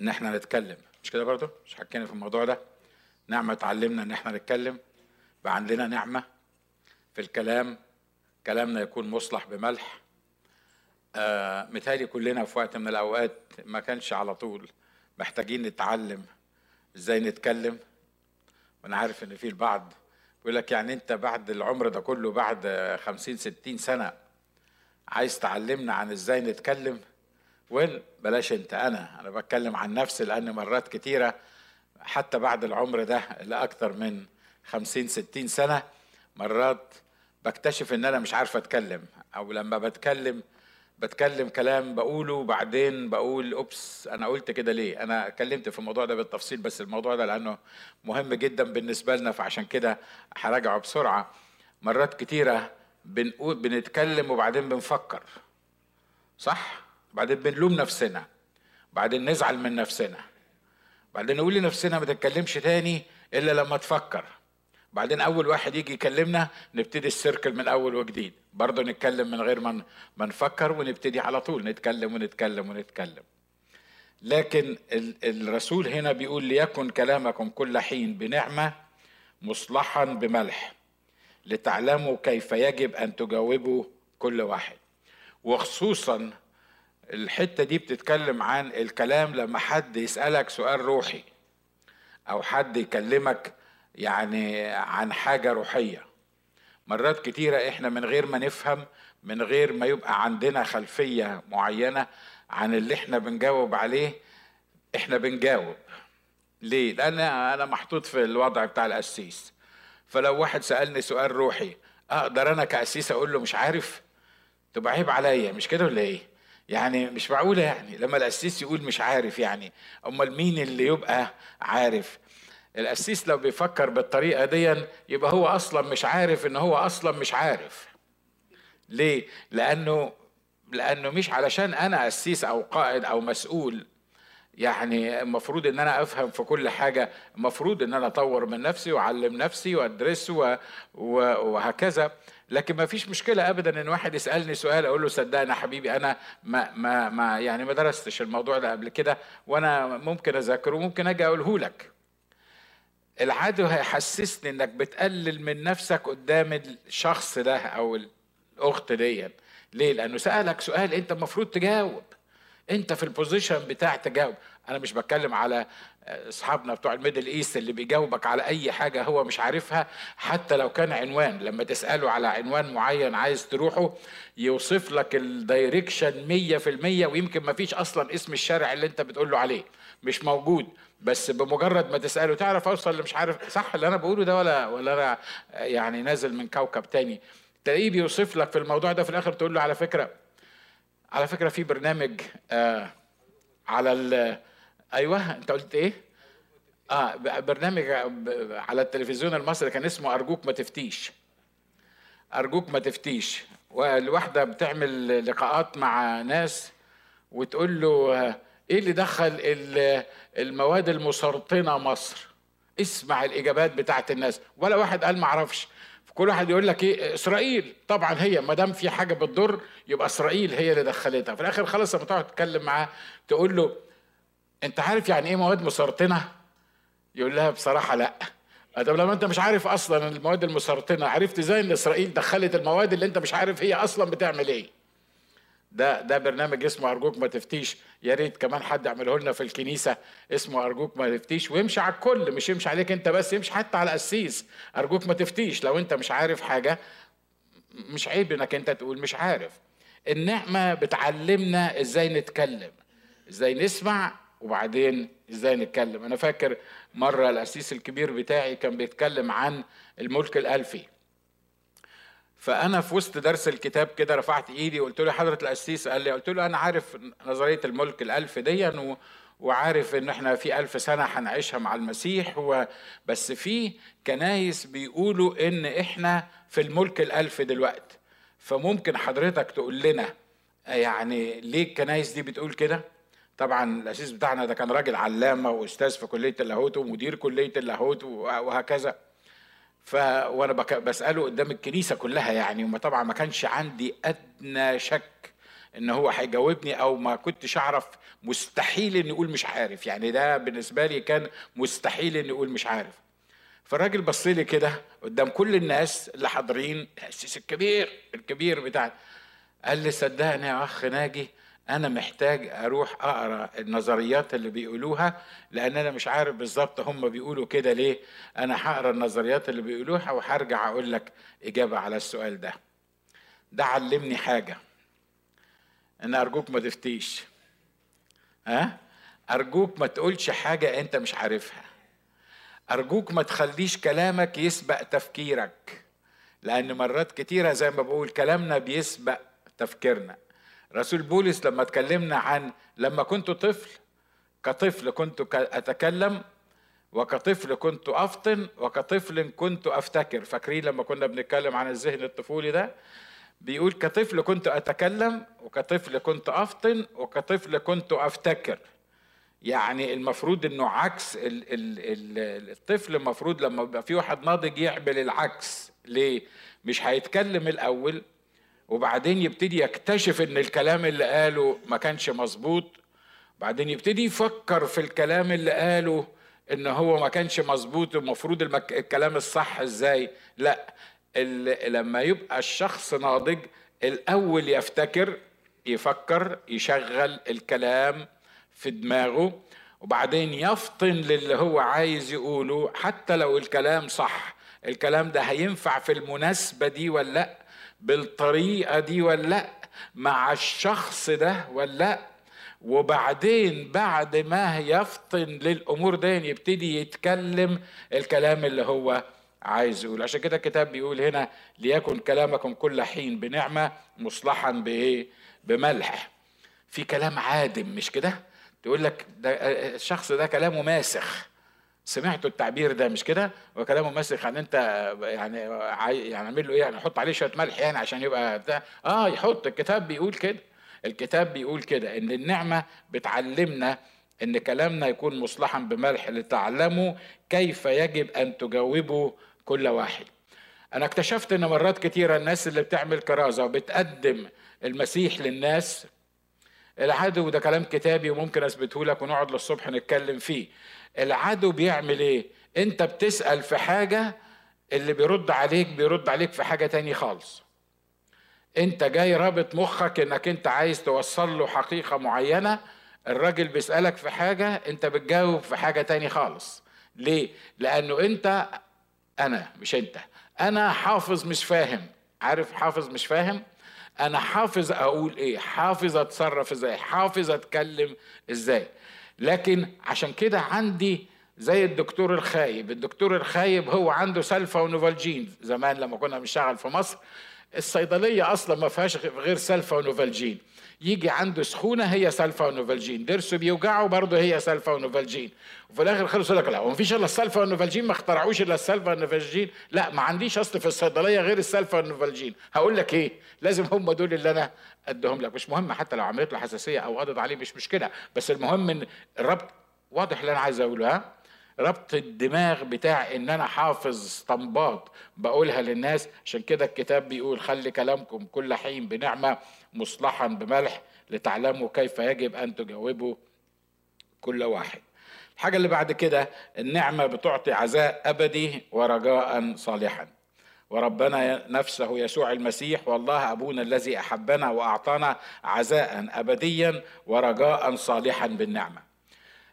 إن إحنا نتكلم. مش كده برضو؟ مش حكينا في الموضوع ده؟ نعمة اتعلمنا إن إحنا نتكلم. بقى عندنا نعمة في الكلام. كلامنا يكون مصلح بملح. آه متهيألي كلنا في وقت من الأوقات ما كانش على طول محتاجين نتعلم إزاي نتكلم. وأنا عارف إن في البعض بيقول لك يعني أنت بعد العمر ده كله بعد خمسين ستين سنة عايز تعلمنا عن إزاي نتكلم؟ ويل بلاش انت أنا أنا بتكلم عن نفسي لأن مرات كتيرة حتى بعد العمر ده لأكتر من خمسين ستين سنة مرات بكتشف إن أنا مش عارف أتكلم أو لما بتكلم بتكلم كلام بقوله وبعدين بقول أوبس أنا قلت كده ليه؟ أنا اتكلمت في الموضوع ده بالتفصيل بس الموضوع ده لأنه مهم جدا بالنسبة لنا فعشان كده هراجعه بسرعة. مرات كتيرة بنقول بنتكلم وبعدين بنفكر. صح؟ بعدين بنلوم نفسنا. بعدين نزعل من نفسنا. بعدين نقول لنفسنا ما تتكلمش تاني إلا لما تفكر. بعدين أول واحد يجي يكلمنا نبتدي السيركل من أول وجديد. برضه نتكلم من غير ما ما نفكر ونبتدي على طول نتكلم ونتكلم ونتكلم. لكن الرسول هنا بيقول ليكن كلامكم كل حين بنعمة مصلحا بملح. لتعلموا كيف يجب أن تجاوبوا كل واحد. وخصوصا الحتة دي بتتكلم عن الكلام لما حد يسألك سؤال روحي أو حد يكلمك يعني عن حاجة روحية. مرات كتيرة إحنا من غير ما نفهم من غير ما يبقى عندنا خلفية معينة عن اللي إحنا بنجاوب عليه إحنا بنجاوب. ليه؟ لأن أنا محطوط في الوضع بتاع القسيس. فلو واحد سألني سؤال روحي أقدر أنا كقسيس أقول له مش عارف؟ تبقى عيب عليا مش كده ولا إيه؟ يعني مش معقولة يعني. لما القسيس يقول مش عارف يعني أمال مين اللي يبقى عارف؟ القسيس لو بيفكر بالطريقة دي يبقى هو أصلا مش عارف إن هو أصلا مش عارف. ليه؟ لأنه لأنه مش علشان أنا قسيس أو قائد أو مسؤول. يعني المفروض إن أنا أفهم في كل حاجة. المفروض إن أنا أطور من نفسي وأعلم نفسي وأدرس. وهكذا. لكن ما فيش مشكلة ابدا إن واحد يسألني سؤال أقول له صدقني يا حبيبي أنا ما ما ما يعني ما درستش الموضوع ده قبل كده وأنا ممكن أذاكره وممكن أجي أقوله لك. العدو هيحسسني إنك بتقلل من نفسك قدام الشخص ده أو الأخت دي ليه؟ لأنه سألك سؤال أنت المفروض تجاوب. انت في ال position بتاع تجاوب. أنا مش بتكلم على اصحابنا بتوع ال Middle East اللي بيجاوبك على اي حاجة هو مش عارفها. حتى لو كان عنوان لما تسأله على عنوان معين عايز تروحه يوصف لك ال direction مية في المية ويمكن ما فيش أصلا اسم الشارع اللي انت بتقول له عليه. مش موجود. بس بمجرد ما تسأله تعرف اوصل اللي مش عارف صح اللي أنا بقوله ده ولا ولا أنا يعني نازل من كوكب تاني. تلاقيه بيوصف لك في الموضوع ده في الآخر تقول له على فكرة على فكرة في برنامج آه على ال أيوه أنت قلت إيه؟ آه برنامج على التلفزيون المصري كان اسمه أرجوك ما تفتيش. أرجوك ما تفتيش. والواحدة بتعمل لقاءات مع ناس وتقول له إيه اللي دخل المواد المسرطنة مصر؟ اسمع الإجابات بتاعت الناس. ولا واحد قال ما أعرفش. كل واحد يقول لك إيه إسرائيل. طبعا هي ما دام في حاجة بتضر يبقى إسرائيل هي اللي دخلتها. في الآخر خلاص لما تقعد تتكلم معاه تقول له أنت عارف يعني إيه مواد مسرطنة؟ يقول لها بصراحة لأ. طب لما أنت مش عارف أصلا المواد المسرطنة عرفت إزاي إن إسرائيل دخلت المواد اللي أنت مش عارف هي أصلا بتعمل إيه؟ ده ده برنامج اسمه أرجوك ما تفتيش. يا ريت كمان حد يعمله لنا في الكنيسة. اسمه أرجوك ما تفتيش. ويمشي على الكل. مش يمشي عليك أنت بس يمشي حتى على القسيس. أرجوك ما تفتيش. لو أنت مش عارف حاجة مش عيب إنك أنت تقول مش عارف. النعمة بتعلمنا إزاي نتكلم إزاي نسمع وبعدين إزاي نتكلم. أنا فاكر مرة القسيس الكبير بتاعي كان بيتكلم عن الملك الألفي. فأنا في وسط درس الكتاب كده رفعت إيدي وقلت له حضرة القسيس قال لي قلت له أنا عارف نظرية الملك الألف دي و... وعارف إن إحنا في ألف سنة هنعيشها مع المسيح و... بس في كنايس بيقولوا إن إحنا في الملك الألف دلوقتي فممكن حضرتك تقول لنا يعني ليه الكنايس دي بتقول كده؟ طبعا الاسيس بتاعنا ده كان راجل علامة وأستاذ في كلية اللاهوت ومدير كلية اللاهوت وهكذا. ف وأنا. بسأله قدام الكنيسة كلها يعني وما طبعا ما كانش عندي أدنى شك إن هو هيجاوبني أو ما كنتش أعرف مستحيل إني أقول مش عارف يعني ده بالنسبة لي كان مستحيل إني أقول مش عارف فالراجل بص لي كده قدام كل الناس اللي حاضرين السيس الكبير الكبير بتاع قال لي صدقني يا أخ ناجي أنا محتاج أروح أقرأ النظريات اللي بيقولوها لأن أنا مش عارف بالظبط هم بيقولوا كده ليه. أنا هقرأ النظريات اللي بيقولوها وهرجع أقول لك إجابة على السؤال ده. ده علمني حاجة. إن أرجوك ما تفتيش. ها؟ أرجوك ما تقولش حاجة أنت مش عارفها. أرجوك ما تخليش كلامك يسبق تفكيرك. لأن مرات كتيرة زي ما بقول كلامنا بيسبق تفكيرنا. رسول بولس لما اتكلمنا عن لما كنت طفل كطفل كنت أتكلم وكطفل كنت أفطن وكطفل كنت أفتكر. فاكرين لما كنا بنتكلم عن الذهن الطفولي ده؟ بيقول كطفل كنت أتكلم وكطفل كنت أفطن وكطفل كنت أفتكر. يعني المفروض إنه عكس ال ال ال الطفل المفروض لما يبقى في واحد ناضج يعمل العكس. ليه؟ مش هيتكلم الأول وبعدين يبتدي يكتشف إن الكلام اللي قاله ما كانش مظبوط. بعدين يبتدي يفكر في الكلام اللي قاله إن هو ما كانش مظبوط المفروض المك... الكلام الصح إزاي؟ لأ ال... لما يبقى الشخص ناضج الأول يفتكر يفكر يشغل الكلام في دماغه وبعدين يفطن للي هو عايز يقوله حتى لو الكلام صح. الكلام ده هينفع في المناسبة دي ولا لأ؟ بالطريقة دي ولا لأ؟ مع الشخص ده ولا لأ؟ وبعدين بعد ما يفطن للأمور دي يبتدي يتكلم الكلام اللي هو عايز يقول عشان كده الكتاب بيقول هنا ليكن كلامكم كل حين بنعمة مصلحا بإيه؟ بملح. في كلام عادم مش كده؟ تقول لك ده الشخص ده كلامه ماسخ. سمعتوا التعبير ده مش كده؟ وكلامه ماسخ يعني انت يعني يعني اعمل له إيه؟ يعني حط عليه شوية ملح يعني عشان يبقى ده. آه يحط. الكتاب بيقول كده. الكتاب بيقول كده إن النعمة بتعلمنا إن كلامنا يكون مصلحا بملح لتعلموا كيف يجب أن تجاوبوا كل واحد. أنا اكتشفت إن مرات كتيرة الناس اللي بتعمل كرازة وبتقدم المسيح للناس العدو ده كلام كتابي وممكن أثبته لك ونقعد للصبح نتكلم فيه. العدو بيعمل إيه؟ أنت بتسأل في حاجة اللي بيرد عليك بيرد عليك في حاجة تاني خالص. أنت جاي رابط مخك إنك أنت عايز توصل له حقيقة معينة الراجل بيسألك في حاجة أنت بتجاوب في حاجة تاني خالص. ليه؟ لأنه أنت أنا مش أنت. أنا حافظ مش فاهم. عارف حافظ مش فاهم؟ أنا حافظ أقول إيه حافظ أتصرف إزاي حافظ أتكلم إزاي. لكن عشان كده عندي زي الدكتور الخايب الدكتور الخايب هو عنده سلفا ونوفالجين زمان لما كنا بنشتغل في مصر الصيدلية أصلا ما فيهاش غير سلفا ونوفالجين يجي عنده سخونة هي سلفا ونوفالجين ضرسه بيوجعه برضه هي سلفا ونوفالجين وفي الآخر خلص لك لا هو فيش إلا السلفا والنوفالجين ما اخترعوش إلا السلفا والنوفالجين لا ما عنديش أصل في الصيدلية غير السلفا والنوفالجين هقول لك إيه؟ لازم هم دول اللي أنا أدهم لك. مش مهم حتى لو عملت له حساسية أو قضت عليه مش مشكلة. بس المهم إن الربط واضح اللي أنا عايز أقوله ها؟ ربط الدماغ بتاع إن أنا حافظ اسطمبات بقولها للناس عشان كده الكتاب بيقول خلي كلامكم كل حين بنعمة مصلحا بملح لتعلموا كيف يجب أن تجاوبوا كل واحد. الحاجة اللي بعد كده النعمة بتعطي عزاء أبدي ورجاء صالحا. وربنا نفسه يسوع المسيح والله أبونا الذي أحبنا وأعطانا عزاء ابديا ورجاء صالحا بالنعمة.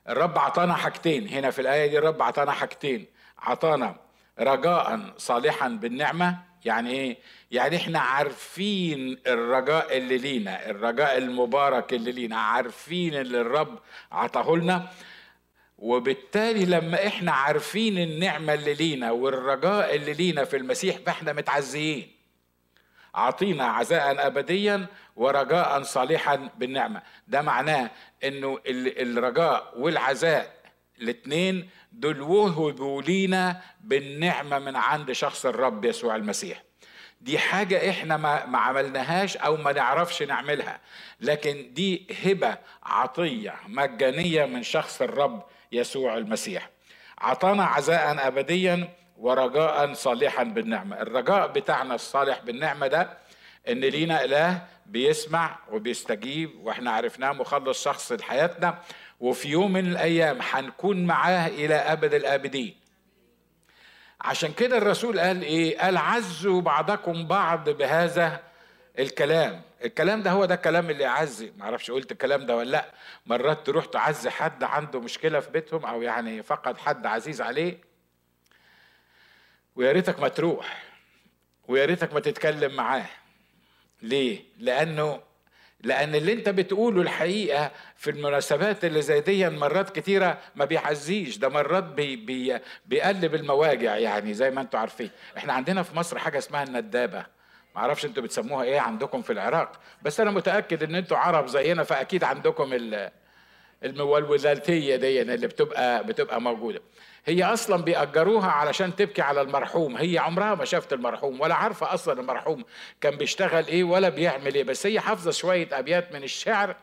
الرب عطانا حاجتين. هنا في الآية دي الرب عطانا حاجتين. عطانا رجاء صالحا بالنعمة يعني إيه؟ يعني إحنا عارفين الرجاء اللي لينا الرجاء المبارك اللي لينا عارفين اللي الرب عطاه لنا. وبالتالي لما إحنا عارفين النعمة اللي لينا والرجاء اللي لينا في المسيح فإحنا متعزيين. عطينا عزاء ابديا ورجاء صالحا بالنعمة. ده معناه إنه الرجاء والعزاء الاثنين دول وهبوا لينا بالنعمة من عند شخص الرب يسوع المسيح. دي حاجة إحنا ما, عملناهاش أو ما نعرفش نعملها. لكن دي هبة عطية مجانية من شخص الرب يسوع المسيح. عطانا عزاء ابديا ورجاء صالحا بالنعمة. الرجاء بتاعنا الصالح بالنعمة ده إن لينا إله بيسمع وبيستجيب وإحنا عرفناه مخلص شخص لحياتنا. وفي يوم من الأيام هنكون معاه إلى أبد الآبدين. عشان كده الرسول قال إيه؟ قال عزوا بعضكم بعض بهذا الكلام. الكلام ده هو ده الكلام اللي يعزي. معرفش قلت الكلام ده ولا لأ. مرات تروح تعزي حد عنده مشكلة في بيتهم أو يعني فقد حد عزيز عليه ويا ريتك ما تروح ويا ريتك ما تتكلم معاه. ليه؟ لأنه لأن اللي أنت بتقوله الحقيقة في المناسبات اللي زي دي مرات كتيرة ما بيعزيش ده مرات بي بي بيقلب المواجع يعني زي ما أنتم عارفين. إحنا عندنا في مصر حاجة اسمها الندابة. ما أعرفش أنتوا بتسموها إيه عندكم في العراق بس أنا متأكد إن أنتوا عرب زينا فأكيد عندكم المولولاتية دي اللي بتبقى بتبقى موجودة. هي أصلا بيأجروها علشان تبكي على المرحوم. هي عمرها ما شافت المرحوم ولا عارفة أصلا المرحوم كان بيشتغل إيه ولا بيعمل إيه. بس هي حافظة شوية أبيات من الشعر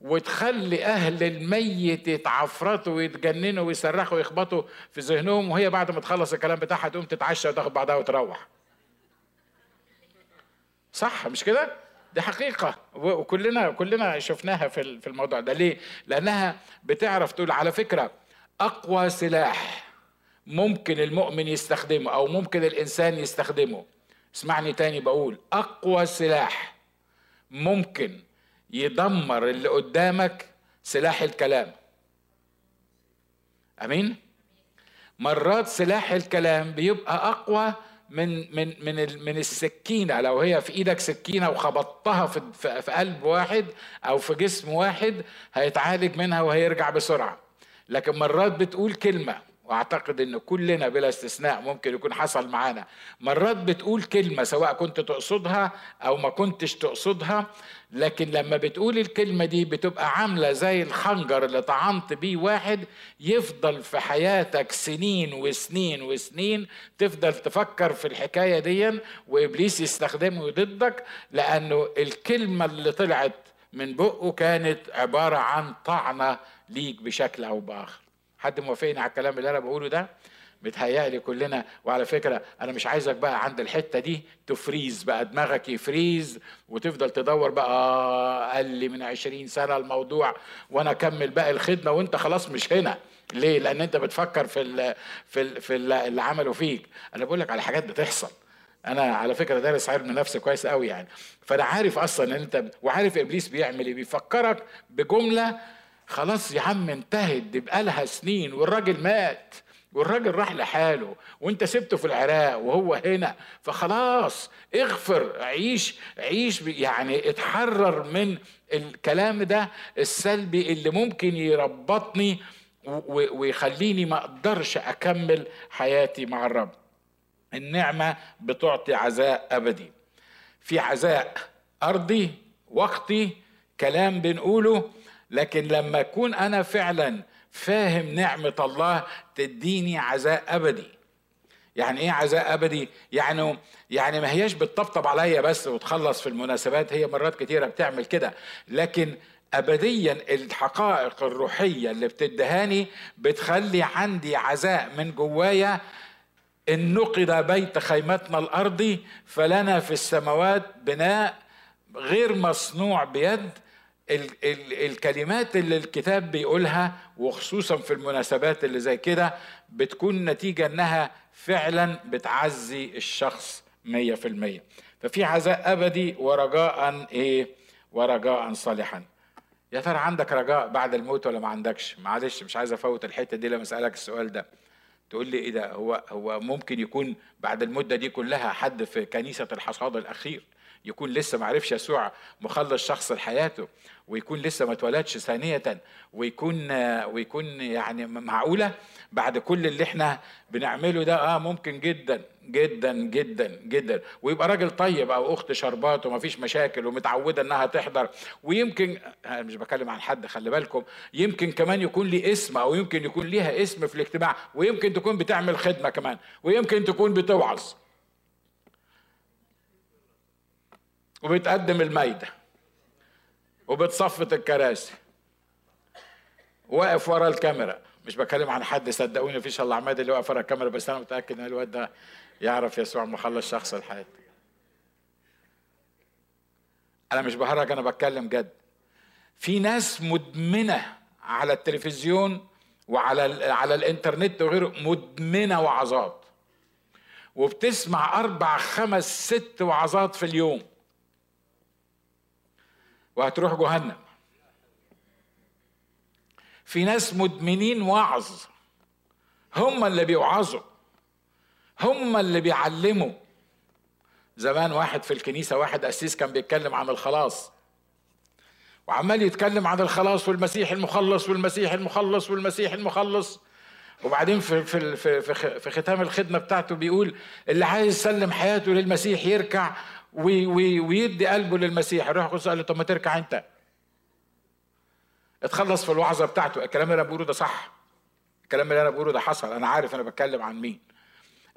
وتخلي أهل الميت يتعفرطوا ويتجننوا ويصرخوا ويخبطوا في ذهنهم. وهي بعد ما تخلص الكلام بتاعها تقوم تتعشى وتاخد بعضها وتروح. صح مش كده؟ دي حقيقة. وكلنا كلنا شفناها في الموضوع ده. ليه؟ لأنها بتعرف تقول على فكرة أقوى سلاح ممكن المؤمن يستخدمه أو ممكن الإنسان يستخدمه. اسمعني تاني بقول أقوى سلاح ممكن يدمر اللي قدامك سلاح الكلام. أمين؟ مرات سلاح الكلام بيبقى أقوى من من من من السكينة. لو هي في إيدك سكينة وخبطتها في في قلب واحد أو في جسم واحد هيتعالج منها وهيرجع بسرعة. لكن مرات بتقول كلمة وأعتقد إن كلنا بلا استثناء ممكن يكون حصل معانا. مرات بتقول كلمة سواء كنت تقصدها أو ما كنتش تقصدها لكن لما بتقول الكلمة دي بتبقى عاملة زي الخنجر اللي طعنت بيه واحد يفضل في حياتك سنين وسنين وسنين تفضل تفكر في الحكاية دي وإبليس يستخدمه ضدك لأنه الكلمة اللي طلعت من بقه كانت عبارة عن طعنة ليك بشكل أو بآخر. حد موافقني على الكلام اللي أنا بقوله ده؟ متهيألي كلنا. وعلى فكرة أنا مش عايزك بقى عند الحتة دي تفريز بقى. دماغك يفريز وتفضل تدور بقى قال لي من عشرين سنة الموضوع وأنا أكمل بقى الخدمة وأنت خلاص مش هنا. ليه؟ لأن أنت بتفكر في ال في ال في اللي عمله فيك. أنا بقول لك على حاجات بتحصل. أنا على فكرة دارس علم نفس كويس قوي يعني. فأنا عارف أصلا إن أنت وعارف إبليس بيعمل إيه. بيفكرك بجملة خلاص يا عم انتهت دي بقالها سنين والراجل مات والراجل راح لحاله وانت سبته في العراق وهو هنا فخلاص اغفر عيش عيش يعني اتحرر من الكلام ده السلبي اللي ممكن يربطني ويخليني ما أقدرش اكمل حياتي مع الرب. النعمة بتعطي عزاء أبدي. في عزاء أرضي وقتي كلام بنقوله لكن لما أكون أنا فعلا فاهم نعمة الله تديني عزاء أبدي. يعني إيه عزاء أبدي؟ يعني يعني ما هياش بتطبطب عليا بس وتخلص في المناسبات هي مرات كتيرة بتعمل كده. لكن ابديا الحقائق الروحية اللي بتدهاني بتخلي عندي عزاء من جوايا. إن نقد بيت خيمتنا الأرضي فلنا في السماوات بناء غير مصنوع بيد. ال ال الكلمات اللي الكتاب بيقولها وخصوصا في المناسبات اللي زي كده بتكون نتيجة إنها فعلا بتعزي الشخص مية في المية. ففي عزاء أبدي ورجاء إيه؟ ورجاء صالحا. يا ترى عندك رجاء بعد الموت ولا ما عندكش؟ معلش مش عايز أفوت الحتة دي لما أسألك السؤال ده. تقول لي إيه ده؟ هو هو ممكن يكون بعد المدة دي كلها حد في كنيسة الحصاد الأخير؟ يكون لسه ما عرفش يسوع مخلص شخص لحياته ويكون لسه ما اتولدش ثانية ويكون ويكون يعني معقولة؟ بعد كل اللي إحنا بنعمله ده آه ممكن جدا جدا جدا جدا. ويبقى راجل طيب أو أخت شربات وما فيش مشاكل ومتعودة إنها تحضر. ويمكن مش بكلم عن حد خلي بالكم. يمكن كمان يكون لي اسم أو يمكن يكون ليها اسم في الاجتماع. ويمكن تكون بتعمل خدمة كمان. ويمكن تكون بتوعظ. وبتقدم المايدة وبتصفت الكراسي. واقف ورا الكاميرا. مش بكلم عن حد صدقوني مفيش إلا عماد اللي واقف ورا الكاميرا بس أنا متأكد إن الواد ده يعرف يسوع مخلص شخص الحياة. أنا مش بهرج أنا بتكلم جد. في ناس مدمنة على التلفزيون وعلى على الإنترنت وغيره مدمنة وعظات. وبتسمع أربع خمس ست وعظات في اليوم. وهتروح جهنم. في ناس مدمنين وعظ. هم اللي بيوعظوا. هم اللي بيعلموا. زمان واحد في الكنيسة واحد قسيس كان بيتكلم عن الخلاص. وعمال يتكلم عن الخلاص والمسيح المخلص والمسيح المخلص والمسيح المخلص. وبعدين في في في في ختام الخدمة بتاعته بيقول اللي عايز يسلم حياته للمسيح يركع. ويدي قلبه للمسيح. الروح القدس قال له طب ما تركع انت. اتخلص في الوعظه بتاعته. الكلام اللي أنا بقوله ده صح. الكلام اللي أنا بقوله ده حصل. أنا عارف أنا بتكلم عن مين.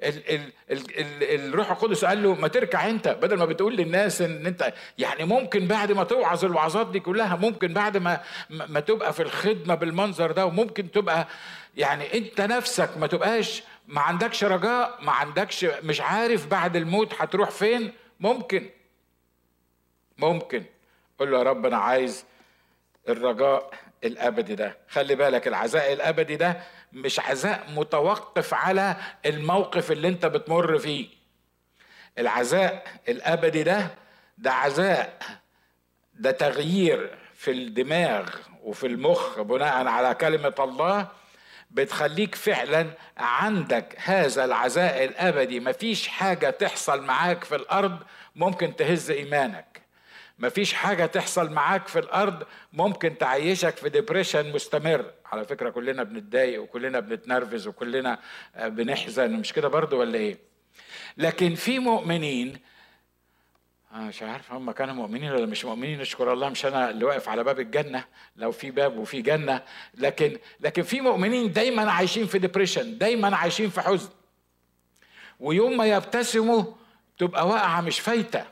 ال ال ال ال الروح القدس قال له ما تركع أنت. بدل ما بتقول للناس إن أنت يعني ممكن بعد ما توعظ الوعظات دي كلها ممكن بعد ما ما تبقى في الخدمة بالمنظر ده وممكن تبقى يعني أنت نفسك ما تبقاش ما عندكش رجاء ما عندكش مش عارف بعد الموت هتروح فين. ممكن. ممكن. قول له يا رب أنا عايز الرجاء الأبدي ده. خلي بالك العزاء الأبدي ده مش عزاء متوقف على الموقف اللي أنت بتمر فيه. العزاء الأبدي ده ده عزاء ده تغيير في الدماغ وفي المخ بناء على كلمة الله بتخليك فعلا عندك هذا العزاء الابدي مفيش حاجة تحصل معاك في الأرض ممكن تهز إيمانك. مفيش حاجة تحصل معاك في الأرض ممكن تعيشك في ديبريشن مستمر. على فكرة كلنا بنتضايق وكلنا بنتنرفز وكلنا بنحزن. مش كده برضو ولا إيه؟ لكن في مؤمنين مش عارف هم كانوا مؤمنين ولا مش مؤمنين. نشكر الله مش أنا اللي واقف على باب الجنة. لو في باب وفي جنة. لكن لكن في مؤمنين دايما عايشين في depression دايما عايشين في حزن. ويوم ما يبتسموا تبقى واقعة مش فايتة.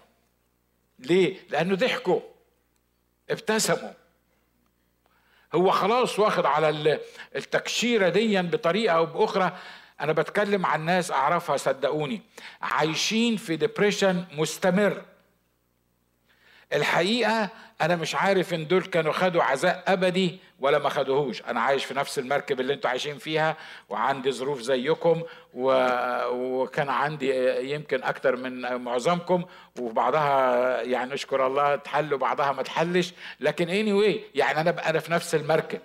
ليه؟ لأنه ضحكوا. ابتسموا. هو خلاص واخد على التكشيرة ديا بطريقة أو بأخرى. أنا بتكلم عن ناس أعرفها صدقوني. عايشين في depression مستمر. الحقيقة أنا مش عارف إن دول كانوا خدوا عزاء أبدي ولا ما خدوهوش. أنا عايش في نفس المركب اللي أنتوا عايشين فيها وعندي ظروف زيكم و... وكان عندي يمكن أكتر من معظمكم وبعضها يعني نشكر الله تحل وبعضها ما تحلش لكن anyway يعني أنا أنا في نفس المركب.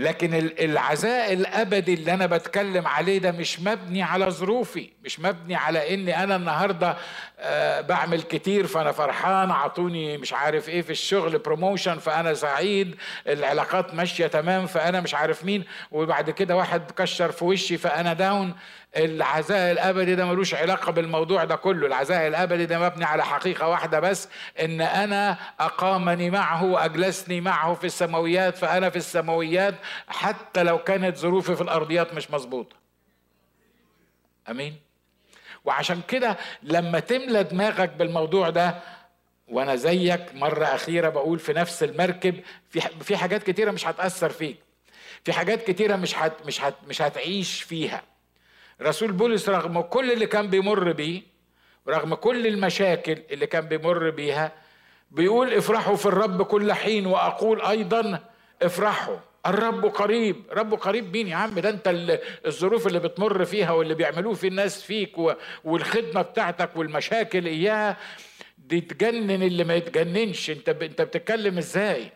لكن العزاء الأبدي اللي أنا بتكلم عليه ده مش مبني على ظروفي مش مبني على اني أنا النهارده آه، بعمل كتير فأنا فرحان أعطوني مش عارف إيه في الشغل promotion فأنا سعيد العلاقات ماشية تمام فأنا مش عارف مين وبعد كده واحد كشر في وشي فأنا down العزاء الابدي ده ملوش علاقة بالموضوع ده كله. العزاء الابدي ده مبني على حقيقة واحدة بس إن أنا أقامني معه وأجلسني معه في السماويات فأنا في السماويات حتى لو كانت ظروفي في الأرضيات مش مظبوطة. أمين؟ وعشان كده لما تملى دماغك بالموضوع ده وأنا زيك مرة أخيرة بقول في نفس المركب في في حاجات كتيرة مش هتأثر فيك. في حاجات كتيرة مش هت مش هت مش هتعيش فيها. رسول بولس رغم كل اللي كان بيمر بيه رغم كل المشاكل اللي كان بيمر بيها بيقول افرحوا في الرب كل حين وأقول أيضا افرحوا. الرب قريب. رب قريب مين يا عم؟ ده انت الظروف اللي بتمر فيها واللي بيعملوه في الناس فيك والخدمة بتاعتك والمشاكل إياها دي تجنن اللي ما يتجننش. انت انت بتتكلم إزاي؟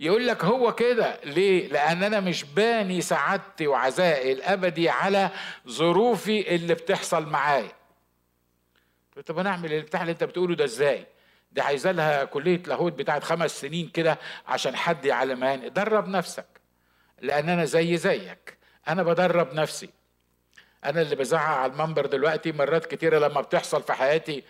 يقول لك هو كده. ليه؟ لأن أنا مش باني سعادتي وعزائي الأبدي على ظروفي اللي بتحصل معايا. طب أنا اعمل البتاع اللي أنت بتقوله ده إزاي؟ دي عايزة لها كلية لاهوت بتاعت خمس سنين كده عشان حد يعلمهاني. درب نفسك. لأن أنا زي زيك. أنا بدرب نفسي. أنا اللي بزعق على المنبر دلوقتي مرات كتيرة لما بتحصل في حياتي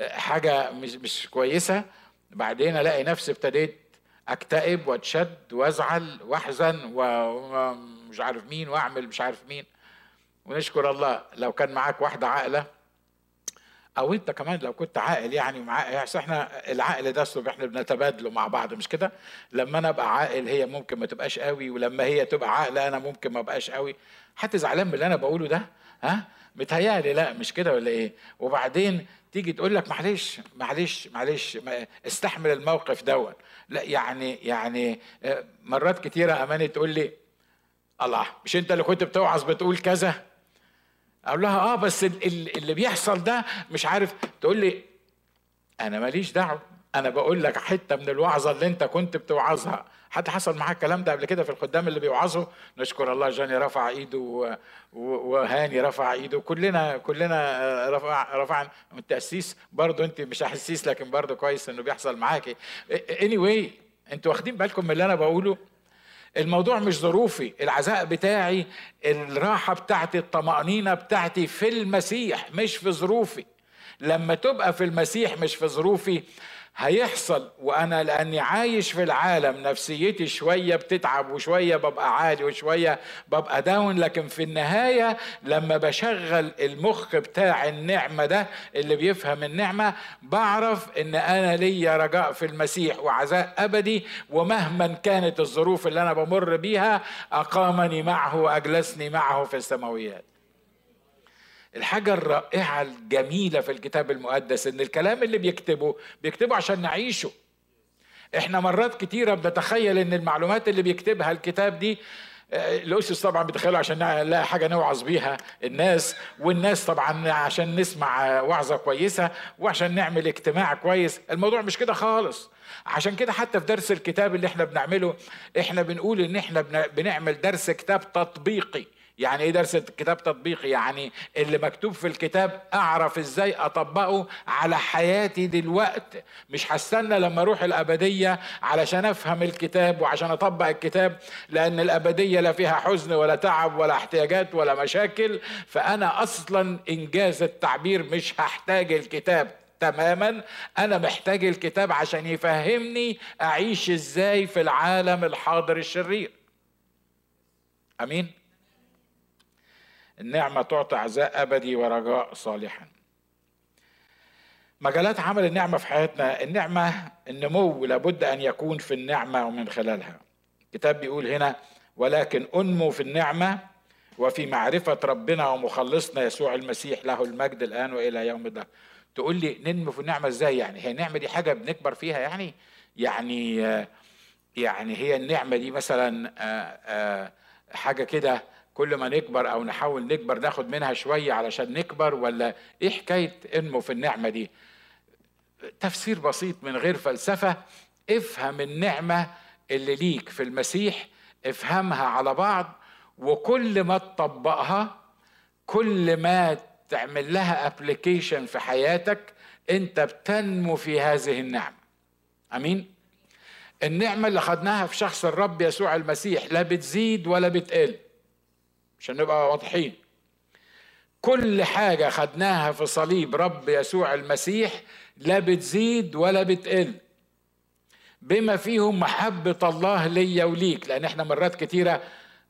حاجة مش مش كويسة. بعدين ألاقي نفسي ابتديت أكتئب وأتشد وأزعل وأحزن ومش عارف مين وأعمل مش عارف مين. ونشكر الله لو كان معاك واحدة عاقلة أو أنت كمان لو كنت عاقل يعني مع يعني إحنا العقل ده اسلوب إحنا بنتبادله مع بعض مش كده؟ لما أنا أبقى عاقل هي ممكن ما تبقاش قوي ولما هي تبقى عاقلة أنا ممكن ما أبقاش قوي. حتى زعلان من اللي أنا بقوله ده؟ ها؟ متهيألي لا مش كده ولا إيه؟ وبعدين تيجي تقول لك معلش معلش معلش استحمل الموقف دون لا يعني يعني آه، مرات كتيرة أماني تقول لي الله مش أنت اللي كنت بتوعظ بتقول كذا؟ أقول لها آه بس اللي بيحصل ده مش عارف. تقول لي أنا ماليش دعوة أنا بقول لك حتة من الوعظة اللي أنت كنت بتوعظها. حتى حصل معاك الكلام ده قبل كده في الخدام اللي بيوعظوا نشكر الله جاني رفع إيده وهاني رفع إيده. كلنا كلنا رفع رفع التاسيس برضه أنت مش حسيس لكن برضه كويس إنه بيحصل معاكي. اني anyway أنتوا واخدين بالكم من اللي أنا بقوله؟ الموضوع مش ظروفي. العزاء بتاعي الراحة بتاعتي الطمأنينة بتاعتي في المسيح مش في ظروفي. لما تبقى في المسيح مش في ظروفي هيحصل وأنا لأني عايش في العالم نفسيتي شوية بتتعب وشوية ببقى عالي وشوية ببقى داون لكن في النهاية لما بشغل المخ بتاع النعمة ده اللي بيفهم النعمة بعرف إن أنا ليا رجاء في المسيح وعزاء أبدي ومهما كانت الظروف اللي أنا بمر بيها أقامني معه وأجلسني معه في السماويات. الحاجة الرائعة الجميلة في الكتاب المقدس إن الكلام اللي بيكتبه بيكتبه عشان نعيشه. إحنا مرات كتيرة بنتخيل إن المعلومات اللي بيكتبها الكتاب دي آه، الأسس طبعا بيتخيلوا عشان نلاقي حاجة نوعظ بيها الناس والناس طبعا عشان نسمع وعظة كويسة وعشان نعمل اجتماع كويس. الموضوع مش كده خالص. عشان كده حتى في درس الكتاب اللي إحنا بنعمله إحنا بنقول إن إحنا بنعمل درس كتاب تطبيقي. يعني إيه درس كتاب تطبيقي؟ يعني اللي مكتوب في الكتاب اعرف إزاي اطبقه على حياتي دلوقتي مش هستنى لما أروح الابدية علشان افهم الكتاب وعشان اطبق الكتاب لأن الابدية لا فيها حزن ولا تعب ولا احتياجات ولا مشاكل. فانا أصلا انجاز التعبير مش هحتاج الكتاب تماما. أنا محتاج الكتاب عشان يفهمني اعيش إزاي في العالم الحاضر الشرير. امين؟ النعمة تعطي عزاء أبدي ورجاء صالحا. مجالات عمل النعمة في حياتنا النعمة النمو لابد أن يكون في النعمة ومن خلالها. الكتاب بيقول هنا ولكن أنمو في النعمة وفي معرفة ربنا ومخلصنا يسوع المسيح له المجد الآن وإلى يوم الدهر. تقول لي ننمو في النعمة إزاي يعني؟ هي النعمة دي حاجة بنكبر فيها يعني؟ يعني يعني هي النعمة دي مثلا حاجة كده كل ما نكبر أو نحاول نكبر ناخد منها شوية علشان نكبر ولا إيه حكاية انمو في النعمة دي؟ تفسير بسيط من غير فلسفة افهم النعمة اللي ليك في المسيح افهمها على بعض وكل ما تطبقها كل ما تعمل لها ابلكيشن في حياتك انت بتنمو في هذه النعمة. آمين؟ النعمة اللي خدناها في شخص الرب يسوع المسيح لا بتزيد ولا بتقل. عشان نبقى واضحين. كل حاجة خدناها في صليب رب يسوع المسيح لا بتزيد ولا بتقل. بما فيهم محبة الله ليا وليك لأن إحنا مرات كتيرة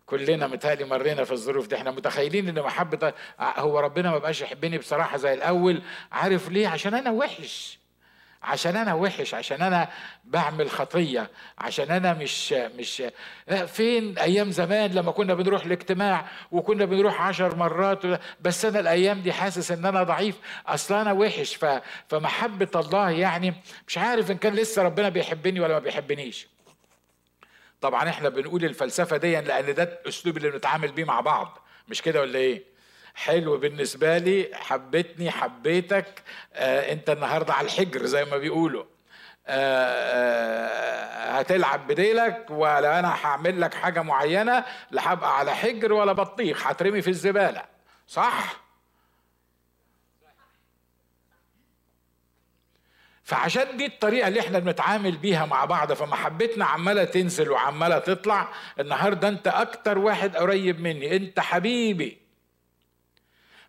كلنا متهيألي مرينا في الظروف دي. إحنا متخيلين إن محبة هو ربنا ما بقاش يحبني بصراحة زي الأول. عارف ليه؟ عشان أنا وحش. عشان أنا وحش عشان أنا بعمل خطية عشان أنا مش مش فين أيام زمان لما كنا بنروح الاجتماع وكنا بنروح عشر مرات بس أنا الأيام دي حاسس إن أنا ضعيف. أصلا أنا وحش فمحبة الله يعني مش عارف إن كان لسه ربنا بيحبني ولا ما بيحبنيش. طبعا إحنا بنقول الفلسفة دي لأن ده الأسلوب اللي بنتعامل بيه مع بعض مش كده ولا إيه؟ حلو بالنسبة لي حبيتني حبيتك آه انت النهاردة على الحجر زي ما بيقولوا. آه آه هتلعب بديلك ولا أنا هعمل لك حاجة معينة لا هبقى على حجر ولا بطيخ هترمي في الزبالة. صح؟ فعشان دي الطريقة اللي إحنا بنتعامل بيها مع بعض فمحبتنا عمالة تنزل وعمالة تطلع النهارده انت أكتر واحد قريب مني. انت حبيبي.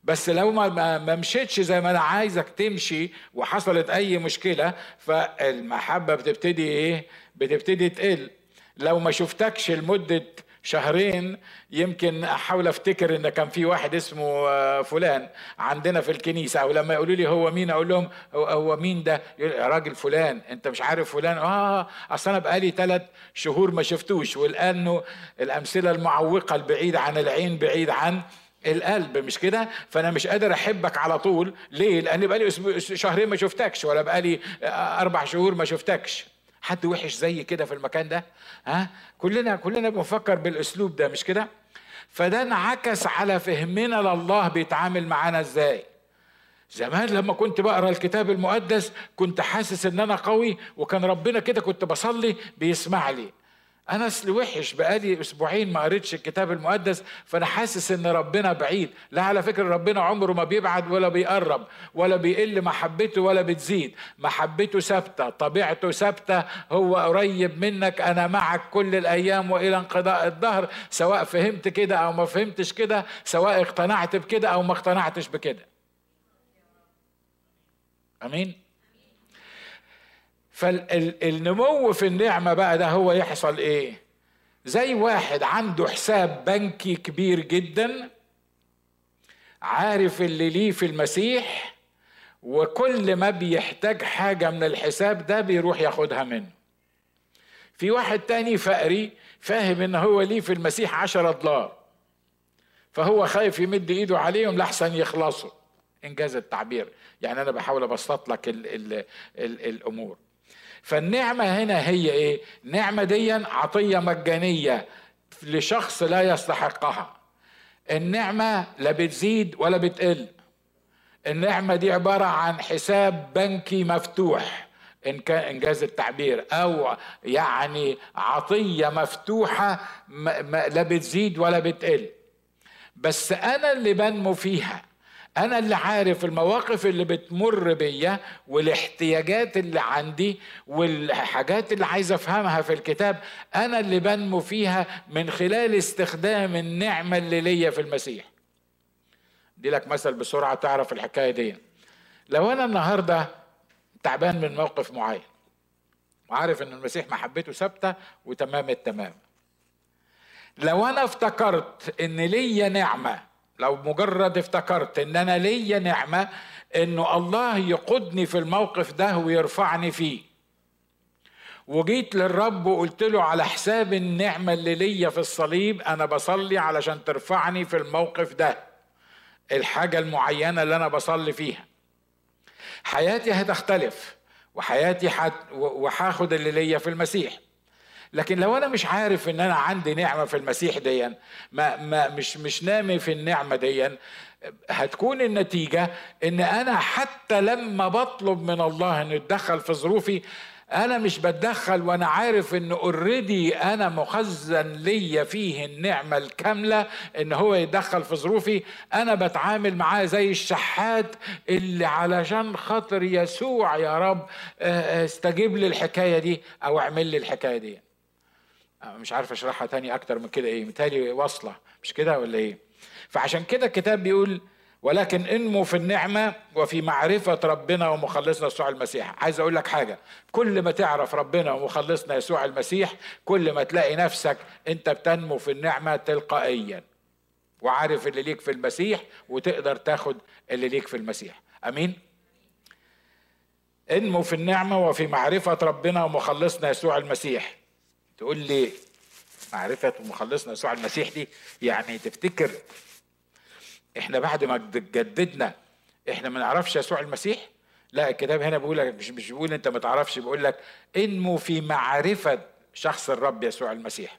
بس لو ما ما مشيتش زي ما أنا عايزك تمشي وحصلت أي مشكلة فالمحبة بتبتدي إيه؟ بتبتدي تقل. لو ما شفتكش لمدة شهرين يمكن أحاول أفتكر إن كان في واحد اسمه آه، فلان عندنا في الكنيسة أو لما يقولوا لي هو مين أقول لهم هو مين ده؟ راجل فلان أنت مش عارف فلان؟ آه أصل أنا بقالي ثلاث شهور ما شفتوش والآن الأمثلة المعوقة البعيده عن العين بعيد عن القلب مش كده؟ فأنا مش قادر أحبك على طول. ليه؟ لأن بقالي شهرين ما شفتكش ولا بقالي أربع شهور ما شفتكش. حد وحش زي كده في المكان ده؟ ها؟ كلنا كلنا بنفكر بالأسلوب ده مش كده؟ فده انعكس على فهمنا لله بيتعامل معانا إزاي. زمان لما كنت بقرأ الكتاب المقدس كنت حاسس إن أنا قوي وكان ربنا كده كنت بصلي بيسمع لي أنا اصل وحش بقالي أسبوعين ما قريتش الكتاب المقدس فأنا حاسس إن ربنا بعيد. لا على فكرة ربنا عمره ما بيبعد ولا بيقرب ولا بيقل محبته ولا بتزيد. محبته ثابتة طبيعته ثابتة. هو قريب منك أنا معك كل الأيام وإلى انقضاء الدهر. سواء فهمت كده أو ما فهمتش كده سواء اقتنعت بكده أو ما اقتنعتش بكده. آمين؟ فالنمو في النعمة بقى ده هو يحصل إيه؟ زي واحد عنده حساب بنكي كبير جدا عارف اللي ليه في المسيح وكل ما بيحتاج حاجة من الحساب ده بيروح ياخدها منه. في واحد تاني فقري فاهم إن هو ليه في المسيح عشرة دولار فهو خايف يمد إيده عليهم لحسن يخلصوا إنجاز التعبير. يعني أنا بحاول أبسط لك ال ال ال الأمور. فالنعمة هنا هي إيه؟ نعمة دي عطية مجانية لشخص لا يستحقها. النعمة لا بتزيد ولا بتقل. النعمة دي عبارة عن حساب بنكي مفتوح إن كان إنجاز التعبير أو يعني عطية مفتوحة لا بتزيد ولا بتقل. بس أنا اللي بنمو فيها. أنا اللي عارف المواقف اللي بتمر بيا والاحتياجات اللي عندي والحاجات اللي عايز أفهمها في الكتاب أنا اللي بنمو فيها من خلال استخدام النعمة اللي ليا في المسيح. دي لك مثل بسرعة تعرف الحكاية دي. لو أنا النهارده تعبان من موقف معين وعارف إن المسيح محبته ثابتة وتمام التمام. لو أنا افتكرت إن ليا نعمة لو مجرد افتكرت إن أنا ليا نعمة إنه الله يقودني في الموقف ده ويرفعني فيه. وجيت للرب وقلت له على حساب النعمة اللي ليا في الصليب أنا بصلي علشان ترفعني في الموقف ده الحاجة المعينة اللي أنا بصلي فيها. حياتي هتختلف وحياتي حت وهاخد اللي ليا في المسيح. لكن لو أنا مش عارف إن أنا عندي نعمة في المسيح ديا ما, ما مش مش نامي في النعمة ديا هتكون النتيجة إن أنا حتى لما بطلب من الله إنه يتدخل في ظروفي أنا مش بتدخل وأنا عارف إن اوريدي أنا مخزن ليا فيه النعمة الكاملة إن هو يتدخل في ظروفي. أنا بتعامل معاه زي الشحات اللي علشان خاطر يسوع يا رب آه، استجيب لي الحكاية دي أو اعمل لي الحكاية دي. مش عارف أشرحها تاني أكتر من كده إيه متهيألي واصله مش كده ولا إيه؟ فعشان كده الكتاب بيقول ولكن انمو في النعمة وفي معرفة ربنا ومخلصنا يسوع المسيح. عايز أقول لك حاجة كل ما تعرف ربنا ومخلصنا يسوع المسيح كل ما تلاقي نفسك أنت بتنمو في النعمة تلقائيا وعارف اللي ليك في المسيح وتقدر تاخد اللي ليك في المسيح. آمين؟ انمو في النعمة وفي معرفة ربنا ومخلصنا يسوع المسيح. تقول لي معرفة مخلصنا يسوع المسيح دي يعني تفتكر إحنا بعد ما جددنا إحنا ما نعرفش يسوع المسيح؟ لا الكتاب هنا بيقول لك مش مش بيقول أنت ما تعرفش بيقول لك إنمو في معرفة شخص الرب يسوع المسيح.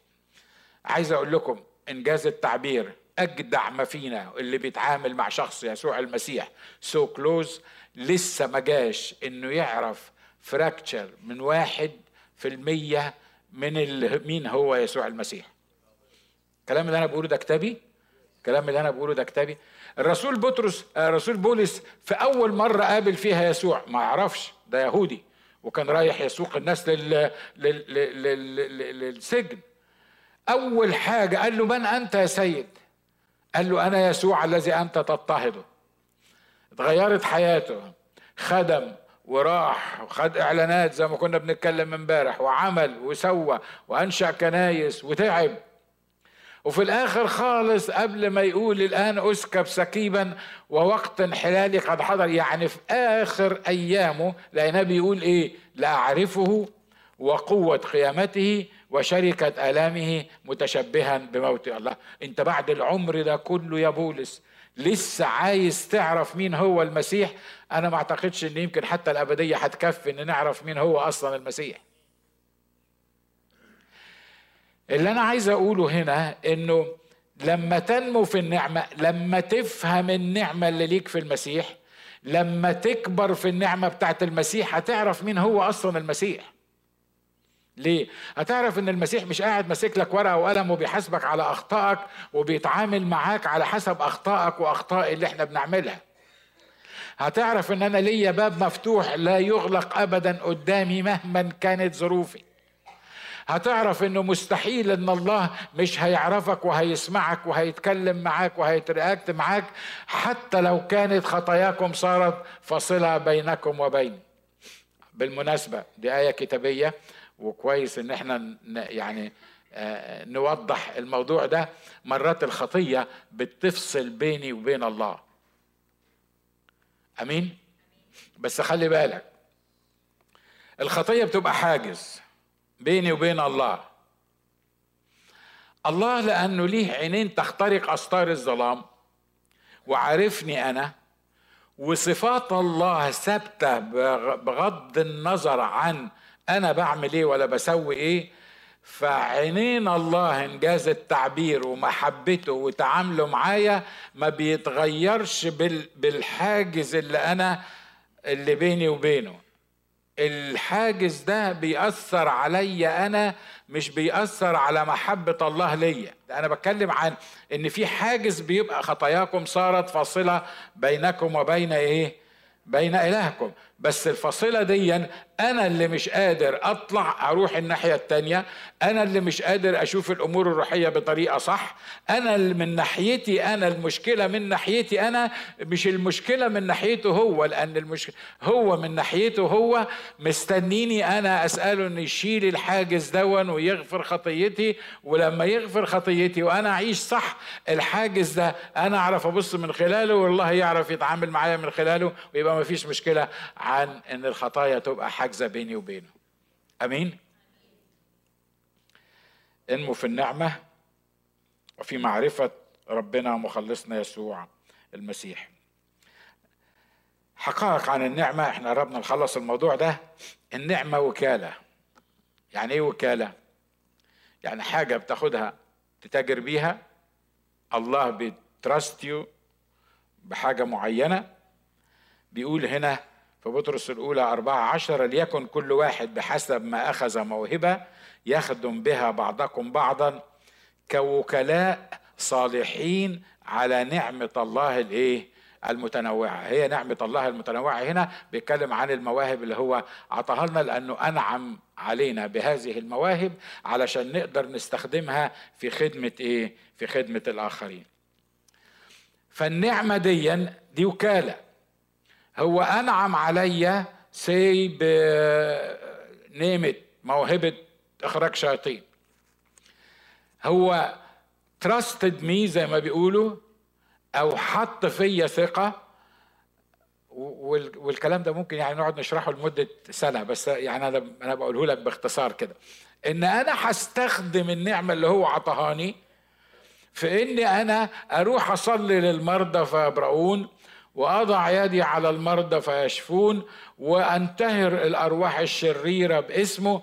عايز أقول لكم إنجاز التعبير أجدع ما فينا اللي بيتعامل مع شخص يسوع المسيح so so close لسه ما جاش إنه يعرف fraction من واحد في المية من مين هو يسوع المسيح؟ الكلام اللي أنا بقوله ده كتابي؟ الكلام اللي أنا بقوله ده كتابي؟ الرسول بطرس الرسول آه، بولس في أول مرة قابل فيها يسوع ما يعرفش ده يهودي وكان رايح يسوق الناس لل... لل... لل... للسجن. أول حاجة قال له من أنت يا سيد؟ قال له أنا يسوع الذي أنت تضطهده. اتغيرت حياته خدم وراح وخد إعلانات زي ما كنا بنتكلم امبارح وعمل وسوى وأنشأ كنايس وتعب. وفي الآخر خالص قبل ما يقول الآن أسكب سكيبا ووقت انحلالي قد حضر. يعني في آخر أيامه لقيناه بيقول إيه؟ لاعرفه وقوة قيامته وشركة آلامه متشبها بموت الله. أنت بعد العمر ده كله يا بولس لسه عايز تعرف مين هو المسيح أنا ما أعتقدش إن يمكن حتى الأبدية هتكفي إن نعرف مين هو أصلا المسيح. اللي أنا عايز أقوله هنا إنه لما تنمو في النعمة لما تفهم النعمة اللي ليك في المسيح لما تكبر في النعمة بتاعت المسيح هتعرف مين هو أصلا المسيح. ليه؟ هتعرف إن المسيح مش قاعد ماسك لك ورقة وقلم وبيحاسبك على أخطائك وبيتعامل معاك على حسب أخطائك وأخطاء اللي إحنا بنعملها. هتعرف إن أنا ليا باب مفتوح لا يغلق ابدا قدامي مهما كانت ظروفي. هتعرف إنه مستحيل إن الله مش هيعرفك وهيسمعك وهيتكلم معاك وهيترياكت معاك حتى لو كانت خطاياكم صارت فاصلة بينكم وبين بالمناسبة دي آية كتابية وكويس إن إحنا يعني آه، نوضح الموضوع ده مرات الخطية بتفصل بيني وبين الله. أمين؟ بس خلي بالك الخطية بتبقى حاجز بيني وبين الله. الله لأنه ليه عينين تخترق استار الظلام وعارفني أنا وصفات الله ثابتة بغض النظر عن أنا بعمل إيه ولا بسوي إيه؟ فعينين الله انجاز التعبير ومحبته وتعامله معايا ما بيتغيرش بالحاجز اللي أنا اللي بيني وبينه. الحاجز ده بيأثر عليا أنا مش بيأثر على محبة الله ليا. أنا بتكلم عن إن في حاجز بيبقى خطاياكم صارت فاصلة بينكم وبين إيه؟ بين إلهكم. بس الفاصلة دي أنا اللي مش قادر أطلع أروح الناحية التانية أنا اللي مش قادر أشوف الأمور الروحية بطريقة صح أنا اللي من ناحيتي أنا المشكلة من ناحيتي أنا مش المشكلة من ناحيته هو لأن المشكلة هو من ناحيته هو مستنيني أنا أسأله إنه يشيل الحاجز دون ويغفر خطيتي ولما يغفر خطيتي وأنا أعيش صح الحاجز ده أنا أعرف أبص من خلاله والله يعرف يتعامل معايا من خلاله ويبقى مفيش مشكلة. عن إن الخطايا تبقى حاجزة بيني وبينه. آمين؟ انمو في النعمة وفي معرفة ربنا ومخلصنا يسوع المسيح. حقائق عن النعمة إحنا قربنا نخلص الموضوع ده. النعمة وكالة. يعني إيه وكالة؟ يعني حاجة بتاخدها تتاجر بيها. الله بيترست يو بحاجة معينة. بيقول هنا في بطرس الأولى أربعة عشر ليكن كل واحد بحسب ما أخذ موهبة يخدم بها بعضكم بعضا كوكلاء صالحين على نعمة الله الإيه؟ المتنوعة هي نعمة الله المتنوعة هنا بيتكلم عن المواهب اللي هو عطاها لنا لأنه أنعم علينا بهذه المواهب علشان نقدر نستخدمها في خدمة إيه؟ في خدمة الآخرين فالنعمة دي دي وكالة هو أنعم عليا سي بنيمت موهبة إخراج شياطين. هو trusted me زي ما بيقولوا أو حط فيا ثقة. والكلام ده ممكن يعني نقعد نشرحه لمدة سنة بس يعني أنا أنا بقوله لك باختصار كده. إن أنا هستخدم النعمة اللي هو عطهاني في إني أنا أروح أصلي للمرضى فيبرؤون وأضع يدي على المرضى فيشفون وأنتهر الأرواح الشريرة باسمه.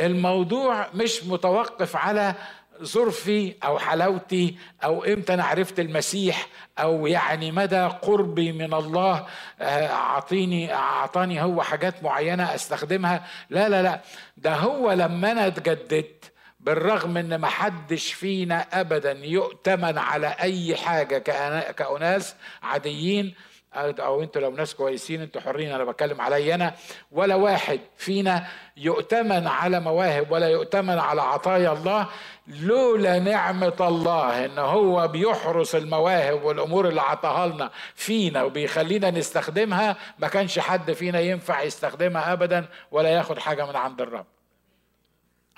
الموضوع مش متوقف على ظرفي أو حلاوتي أو إمتى أنا عرفت المسيح أو يعني مدى قربي من الله آه، أعطيني أعطاني هو حاجات معينة أستخدمها. لا لا لا ده هو لما أنا اتجددت بالرغم إن ما حدش فينا ابدا يؤتمن على أي حاجة كأناس عاديين. أو أنتوا لو ناس كويسين أنتوا حرين أنا بتكلم علي أنا. ولا واحد فينا يؤتمن على مواهب ولا يؤتمن على عطايا الله لولا نعمة الله إن هو بيحرس المواهب والأمور اللي عطاها لنا فينا وبيخلينا نستخدمها. ما كانش حد فينا ينفع يستخدمها ابدا ولا ياخد حاجة من عند الرب.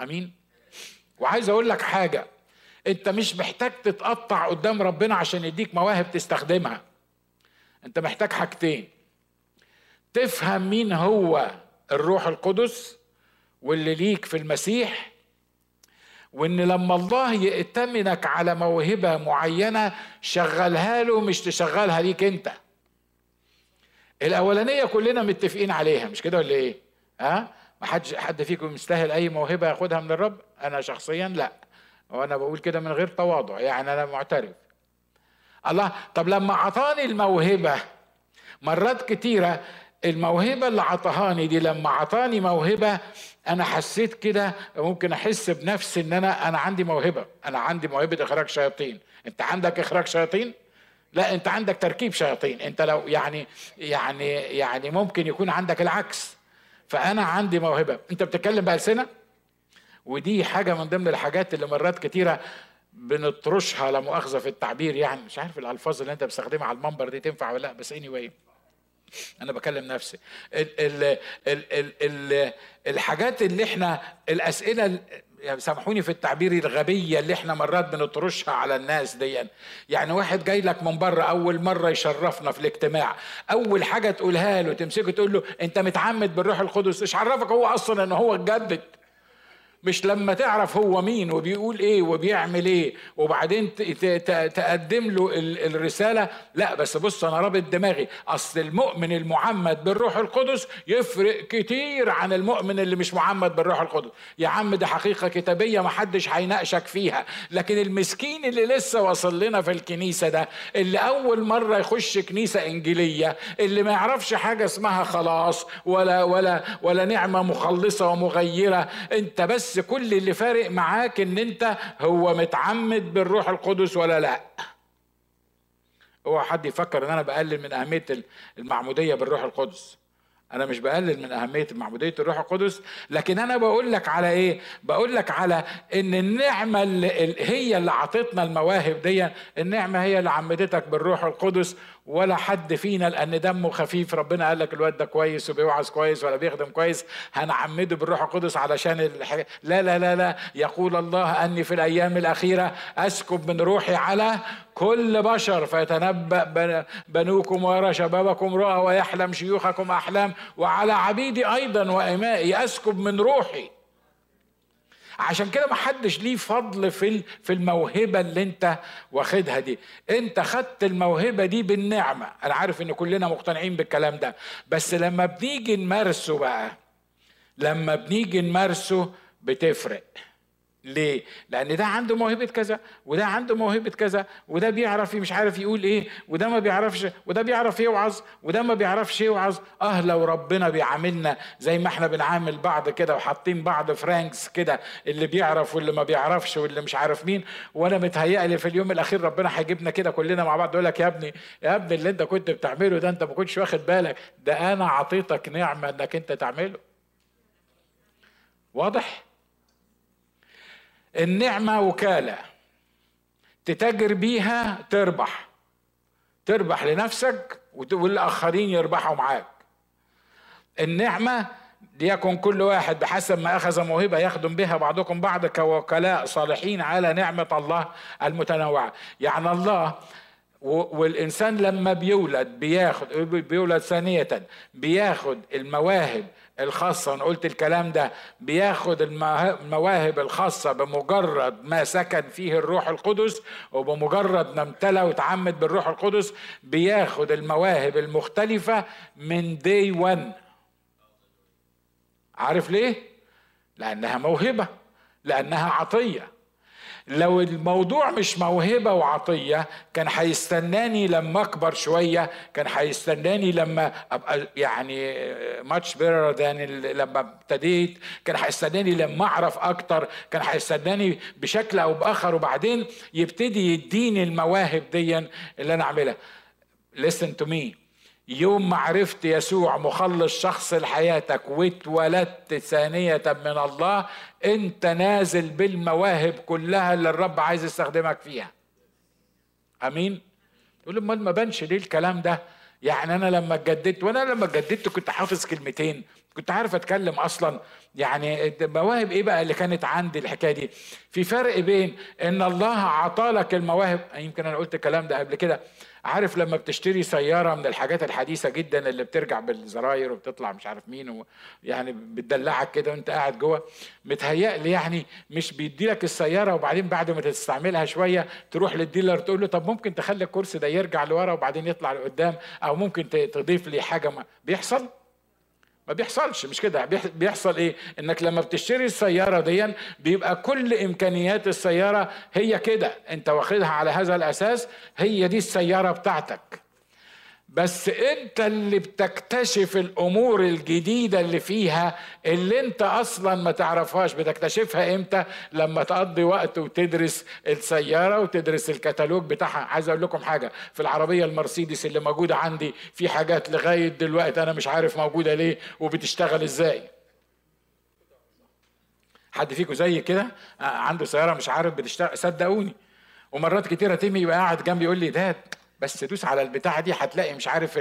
أمين؟ وعايز أقول لك حاجة انت مش محتاج تتقطع قدام ربنا عشان يديك مواهب تستخدمها. انت محتاج حاجتين تفهم مين هو الروح القدس واللي ليك في المسيح وان لما الله يأتمنك على موهبة معينة شغلها له مش تشغلها ليك انت. الأولانية كلنا متفقين عليها مش كده ولا إيه؟ ها؟ ما حدش حد فيكم يستاهل أي موهبة ياخدها من الرب؟ أنا شخصيا لا. وأنا بقول كده من غير تواضع يعني أنا معترف. الله طب لما أعطاني الموهبة مرات كتيرة الموهبة اللي عطهاني دي لما عطاني موهبة أنا حسيت كده ممكن أحس بنفسي إن أنا أنا عندي موهبة. أنا عندي موهبة إخراج شياطين. أنت عندك إخراج شياطين؟ لا أنت عندك تركيب شياطين. أنت لو يعني يعني يعني ممكن يكون عندك العكس. فأنا عندي موهبة. أنت بتتكلم بألسنة؟ ودي حاجة من ضمن الحاجات اللي مرات كتيرة بنطرشها لا مؤاخذة في التعبير يعني. مش عارف الألفاظ اللي أنت بتستخدمها على المنبر دي تنفع ولا لأ بس anyway أنا بكلم نفسي. ال ال ال ال ال الحاجات اللي إحنا الأسئلة يعني سامحوني في التعبير الغبية اللي إحنا مرات بنطرشها على الناس دي. يعني واحد جاي لك من بره أول مرة يشرفنا في الاجتماع أول حاجة تقولها له تمسكه تقول له أنت متعمد بالروح القدس إيش عرفك هو أصلا إن هو اتجدد مش لما تعرف هو مين وبيقول إيه وبيعمل إيه وبعدين تقدم له الرسالة. لا بس بص أنا رابط دماغي. أصل المؤمن المعمد بالروح القدس يفرق كتير عن المؤمن اللي مش معمد بالروح القدس. يا عم دي حقيقة كتابية ما حدش هيناقشك فيها. لكن المسكين اللي لسه واصل لنا في الكنيسة ده اللي أول مرة يخش كنيسة إنجيلية اللي ما يعرفش حاجة اسمها خلاص ولا ولا ولا نعمة مخلصة ومغيرة. أنت بس بس كل اللي فارق معاك إن أنت هو متعمد بالروح القدس ولا لأ. هو حد يفكر إن أنا بقلل من أهمية المعمودية بالروح القدس. أنا مش بقلل من أهمية معمودية الروح القدس لكن أنا بقول لك على إيه؟ بقول لك على إن النعمة اللي هي اللي عطتنا المواهب دي النعمة هي اللي عمدتك بالروح القدس ولا حد فينا لأن دمه خفيف. ربنا قال لك الواد ده كويس وبيوعظ كويس ولا بيخدم كويس. هنعمده بالروح القدس علشان الحاجة. لا لا لا لا. يقول الله أني في الأيام الأخيرة أسكب من روحي على كل بشر. فيتنبأ بنوكم ويرى شبابكم رؤى ويحلم شيوخكم أحلام. وعلى عبيدي أيضا وإمائي أسكب من روحي. عشان كده ما حدش ليه فضل في في الموهبة اللي انت واخدها دي. انت خدت الموهبة دي بالنعمة. أنا عارف إن كلنا مقتنعين بالكلام ده. بس لما بنيجي نمارسه بقى لما بنيجي نمارسه بتفرق. ليه؟ لأن ده عنده موهبة كذا وده عنده موهبة كذا وده بيعرف مش عارف يقول إيه وده ما بيعرفش وده بيعرف يوعظ وده ما بيعرفش يوعظ أه لو ربنا بيعاملنا زي ما إحنا بنعامل بعض كده وحاطين بعض فرانكس كده اللي بيعرف واللي ما بيعرفش واللي مش عارف مين وأنا متهيألي في اليوم الأخير ربنا هيجيبنا كده كلنا مع بعض يقول لك يا ابني يا ابني اللي أنت كنت بتعمله ده أنت ما كنتش واخد بالك ده أنا عطيتك نعمة إنك أنت تعمله واضح؟ النعمة وكالة. تتاجر بيها تربح. تربح لنفسك والآخرين يربحوا معاك. النعمة ليكن كل واحد بحسب ما أخذ موهبة يخدم بها بعضكم بعض كوكلاء صالحين على نعمة الله المتنوعة. يعني الله والإنسان لما بيولد بياخد بيولد ثانية بياخد المواهب الخاصة أنا قلت الكلام ده بياخد المواهب الخاصة بمجرد ما سكن فيه الروح القدس وبمجرد ما امتلى وتعمد بالروح القدس بياخد المواهب المختلفة من دي 1 عارف ليه؟ لأنها موهبة لأنها عطية لو الموضوع مش موهبة وعطية كان هيستناني لما أكبر شوية كان هيستناني لما أبقى يعني ماتش بيرر ذان لما ابتديت كان هيستناني لما أعرف أكتر كان هيستناني بشكل أو بآخر. وبعدين يبتدي يديني المواهب دي اللي أنا أعملها. Listen to me. يوم ما عرفت يسوع مخلص شخص لحياتك واتولدت ثانية من الله انت نازل بالمواهب كلها اللي الرب عايز يستخدمك فيها. آمين؟ تقول أمال ما بانش ليه الكلام ده؟ يعني أنا لما اتجددت وأنا لما اتجددت كنت حافظ كلمتين. كنت عارف أتكلم أصلا. يعني مواهب إيه بقى اللي كانت عندي الحكاية دي؟ في فرق بين إن الله عطالك المواهب يمكن أنا قلت الكلام ده قبل كده. عارف لما بتشتري سيارة من الحاجات الحديثة جدا اللي بترجع بالزراير وبتطلع مش عارف مين و يعني بتدلعك كده وانت قاعد جوه متهيألي يعني مش بيدي لك السيارة وبعدين بعد ما تستعملها شوية تروح للديلر تقول له طب ممكن تخلي الكرسي ده يرجع لورا وبعدين يطلع لقدام أو ممكن تضيف لي حاجة ما بيحصل؟ ما بيحصلش مش كده؟ بيحصل إيه؟ إنك لما بتشتري السيارة دي بيبقى كل إمكانيات السيارة هي كده أنت واخدها على هذا الأساس هي دي السيارة بتاعتك. بس انت اللي بتكتشف الأمور الجديدة اللي فيها اللي انت أصلا ما تعرفهاش. بتكتشفها إمتى؟ لما تقضي وقت وتدرس السيارة وتدرس الكتالوج بتاعها. عايز أقول لكم حاجة في العربية المرسيدس اللي موجودة عندي في حاجات لغاية دلوقتي أنا مش عارف موجودة ليه وبتشتغل إزاي. حد فيكم زي كده؟ آه، عنده سيارة مش عارف بتشتغل. صدقوني. ومرات كتيرة تيمي يبقى قاعد جنبي يقول لي ده بس دوس على البتاعة دي هتلاقي مش عارف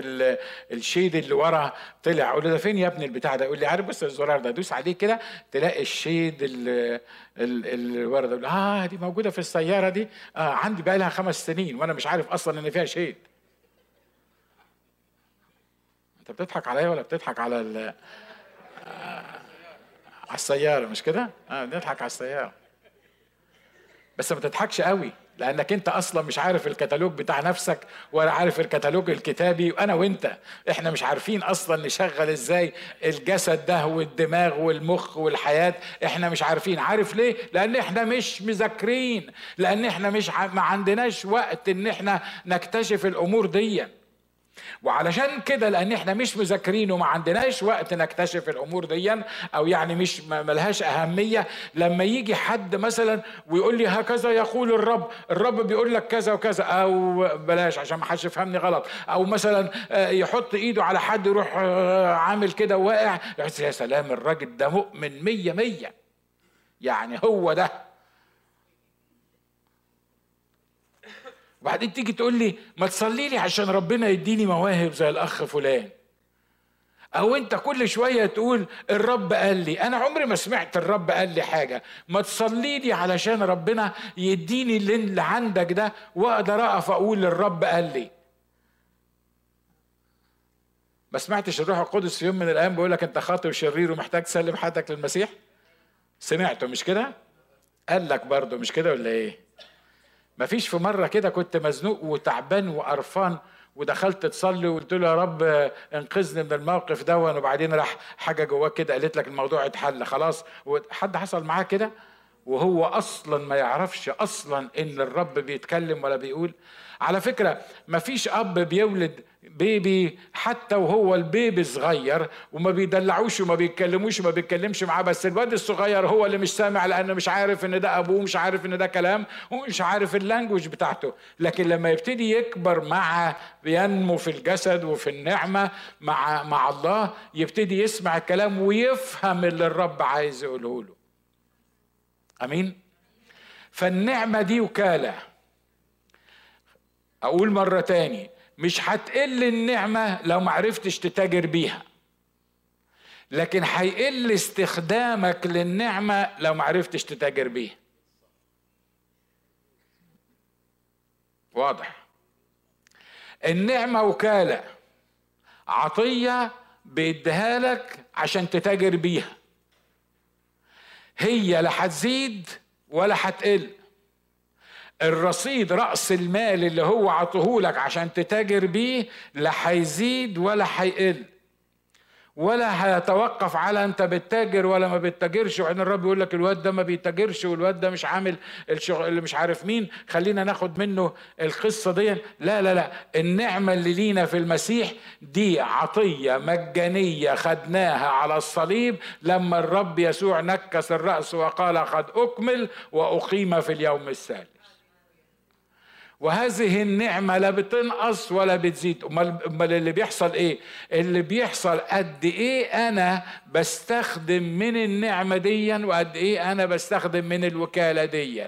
الشيد اللي ورا طلع. أقول له ده فين يا ابني البتاع ده؟ يقول لي عارف بص الزرار ده دوس عليه كده تلاقي الشيد اللي ورا ده. آه دي موجودة في السيارة دي؟ آه عندي بقى لها خمس سنين وأنا مش عارف أصلا إن فيها شيد. أنت بتضحك عليا ولا بتضحك على ال آه على السيارة مش كده؟ آه بنضحك على السيارة. بس ما تضحكش قوي. لأنك أنت أصلا مش عارف الكتالوج بتاع نفسك ولا عارف الكتالوج الكتابي. وأنا وأنت إحنا مش عارفين أصلا نشغل إزاي الجسد ده والدماغ والمخ والحياة. إحنا مش عارفين. عارف ليه؟ لأن إحنا مش مذاكرين. لأن إحنا مش ما عندناش وقت إن إحنا نكتشف الأمور دي. وعلشان كده لأن إحنا مش مذاكرين وما عندناش وقت نكتشف الأمور دي أو يعني مش ملهاش أهمية. لما يجي حد مثلا ويقول لي هكذا يقول الرب الرب بيقول لك كذا وكذا أو بلاش عشان ما حدش يفهمني غلط. أو مثلا آه، يحط إيده على حد يروح آه، عامل كده واقع يا سلام الراجل ده مؤمن مية مية. يعني هو ده. وبعدين تيجي تقول لي ما تصلي لي عشان ربنا يديني مواهب زي الأخ فلان. أو أنت كل شوية تقول الرب قال لي أنا عمري ما سمعت الرب قال لي حاجة. ما تصلي لي علشان ربنا يديني اللي عندك ده وأقدر أقف أقول الرب قال لي. ما سمعتش الروح القدس في يوم من الأيام بيقول لك أنت خاطئ وشرير ومحتاج تسلم حياتك للمسيح؟ سمعته مش كده؟ قال لك برضه مش كده ولا إيه؟ ما فيش في مرة كده كنت مزنوق وتعبان وقرفان ودخلت تصلي وقلت له يا رب انقذني من الموقف ده وبعدين راح حاجة جواك كده قالت لك الموضوع اتحل خلاص. حد حصل معاه كده؟ وهو أصلا ما يعرفش أصلا إن الرب بيتكلم ولا بيقول. على فكرة ما فيش أب بيولد بيبي حتى وهو البيبي صغير وما بيدلعوش وما بيتكلموش وما بيتكلمش معاه بس الواد الصغير هو اللي مش سامع لأنه مش عارف إن ده أبوه مش عارف إن ده كلام ومش عارف اللانجوج بتاعته. لكن لما يبتدي يكبر مع ينمو في الجسد وفي النعمة مع مع الله يبتدي يسمع الكلام ويفهم اللي الرب عايز يقوله له. أمين؟ فالنعمة دي وكالة. أقول مرة تاني مش هتقل النعمة لو معرفتش تتاجر بيها. لكن هيقل استخدامك للنعمة لو معرفتش تتاجر بيها. واضح. النعمة وكالة عطية بيديها لك عشان تتاجر بيها. هي لا هتزيد ولا هتقل الرصيد رأس المال اللي هو عطهولك عشان تتاجر بيه لا هيزيد ولا هيقل ولا هيتوقف على أنت بتتاجر ولا ما بتتاجرش. وبعدين الرب يقول لك الواد ده ما بيتاجرش والواد ده مش عامل الشغل اللي مش عارف مين. خلينا ناخد منه القصة دي. لا لا لا. النعمة اللي لينا في المسيح دي عطية مجانية خدناها على الصليب. لما الرب يسوع نكس الرأس وقال قد أكمل وأقيم في اليوم الثالث وهذه النعمة لا بتنقص ولا بتزيد. أمال اللي بيحصل إيه؟ اللي بيحصل قد إيه أنا بستخدم من النعمة دي وقد إيه أنا بستخدم من الوكالة دي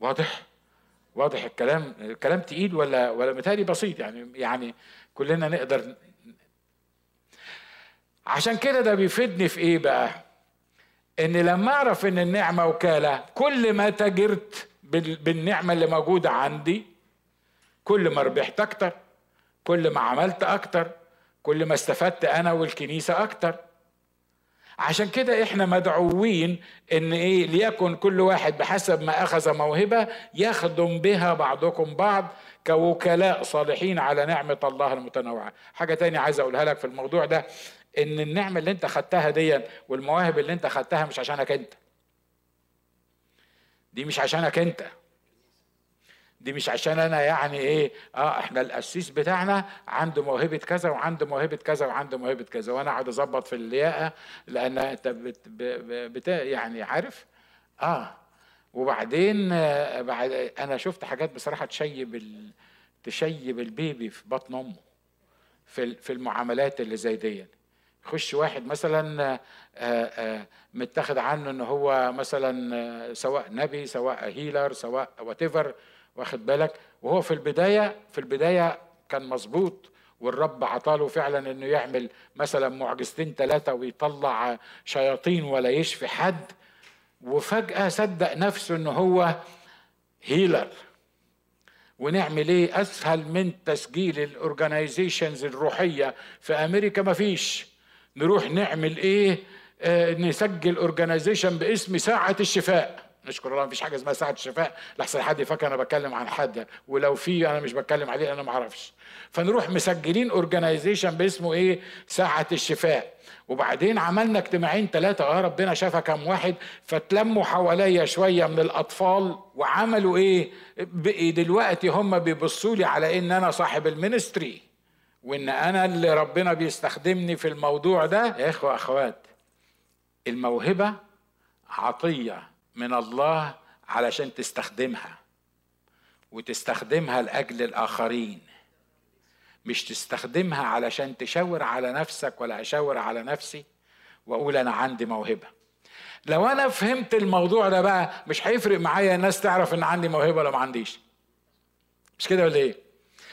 واضح؟ واضح الكلام؟ الكلام تقيل ولا ولا متهيألي بسيط يعني؟ يعني كلنا نقدر عشان كده ده بيفيدني في إيه بقى؟ إن لما أعرف إن النعمة وكالة كل ما تجرت بالنعمة اللي موجودة عندي كل ما ربحت أكتر كل ما عملت أكتر كل ما استفدت أنا والكنيسة أكتر. عشان كده إحنا مدعوين إن إيه ليكن كل واحد بحسب ما أخذ موهبة يخدم بها بعضكم بعض كوكلاء صالحين على نعمة الله المتنوعة. حاجة تانية عايز أقولها لك في الموضوع ده. إن النعمة اللي أنت خدتها دي والمواهب اللي أنت خدتها مش عشانك أنت. دي مش عشانك أنت. دي مش عشان أنا يعني إيه آه إحنا القسيس بتاعنا عنده موهبة كذا وعنده موهبة كذا وعنده موهبة كذا وأنا اقعد أظبط في اللياقة لأن أنت بت بت يعني عارف؟ آه. وبعدين آه بعد أنا شفت حاجات بصراحة تشيب ال... تشيب ال baby في بطن أمه في في المعاملات اللي زي دي يخش واحد مثلا آه، آه، متاخد عنه إن هو مثلا آه، سواء نبي سواء healer سواء what واخد بالك؟ وهو في البداية في البداية كان مظبوط والرب عطاله فعلا إنه يعمل مثلا معجزتين ثلاثة ويطلع شياطين ولا يشفي حد. وفجأة صدق نفسه إن هو healer. ونعمل إيه؟ أسهل من تسجيل ال organizations الروحية. في أمريكا مفيش. نروح نعمل إيه؟ آه نسجل organization باسم ساعة الشفاء. نشكر الله مفيش حاجة اسمها ساعة الشفاء. لحسن حد يفكر أنا بتكلم عن حد. ولو في أنا مش بتكلم عليه أنا ما أعرفش فنروح مسجلين organization باسمه إيه؟ ساعة الشفاء. وبعدين عملنا اجتماعين ثلاثة آه ربنا شافها كم واحد. فتلموا حواليا شوية من الأطفال وعملوا إيه؟ دلوقتي هم بيبصوا لي على إن أنا صاحب ال ministry. وإن أنا اللي ربنا بيستخدمني في الموضوع ده يا إخوة أخوات الموهبة عطية من الله علشان تستخدمها وتستخدمها لأجل الآخرين. مش تستخدمها علشان تشاور على نفسك ولا أشاور على نفسي وأقول أنا عندي موهبة. لو أنا فهمت الموضوع ده بقى مش هيفرق معايا الناس تعرف إن عندي موهبة ولا ما عنديش. مش كده ولا إيه؟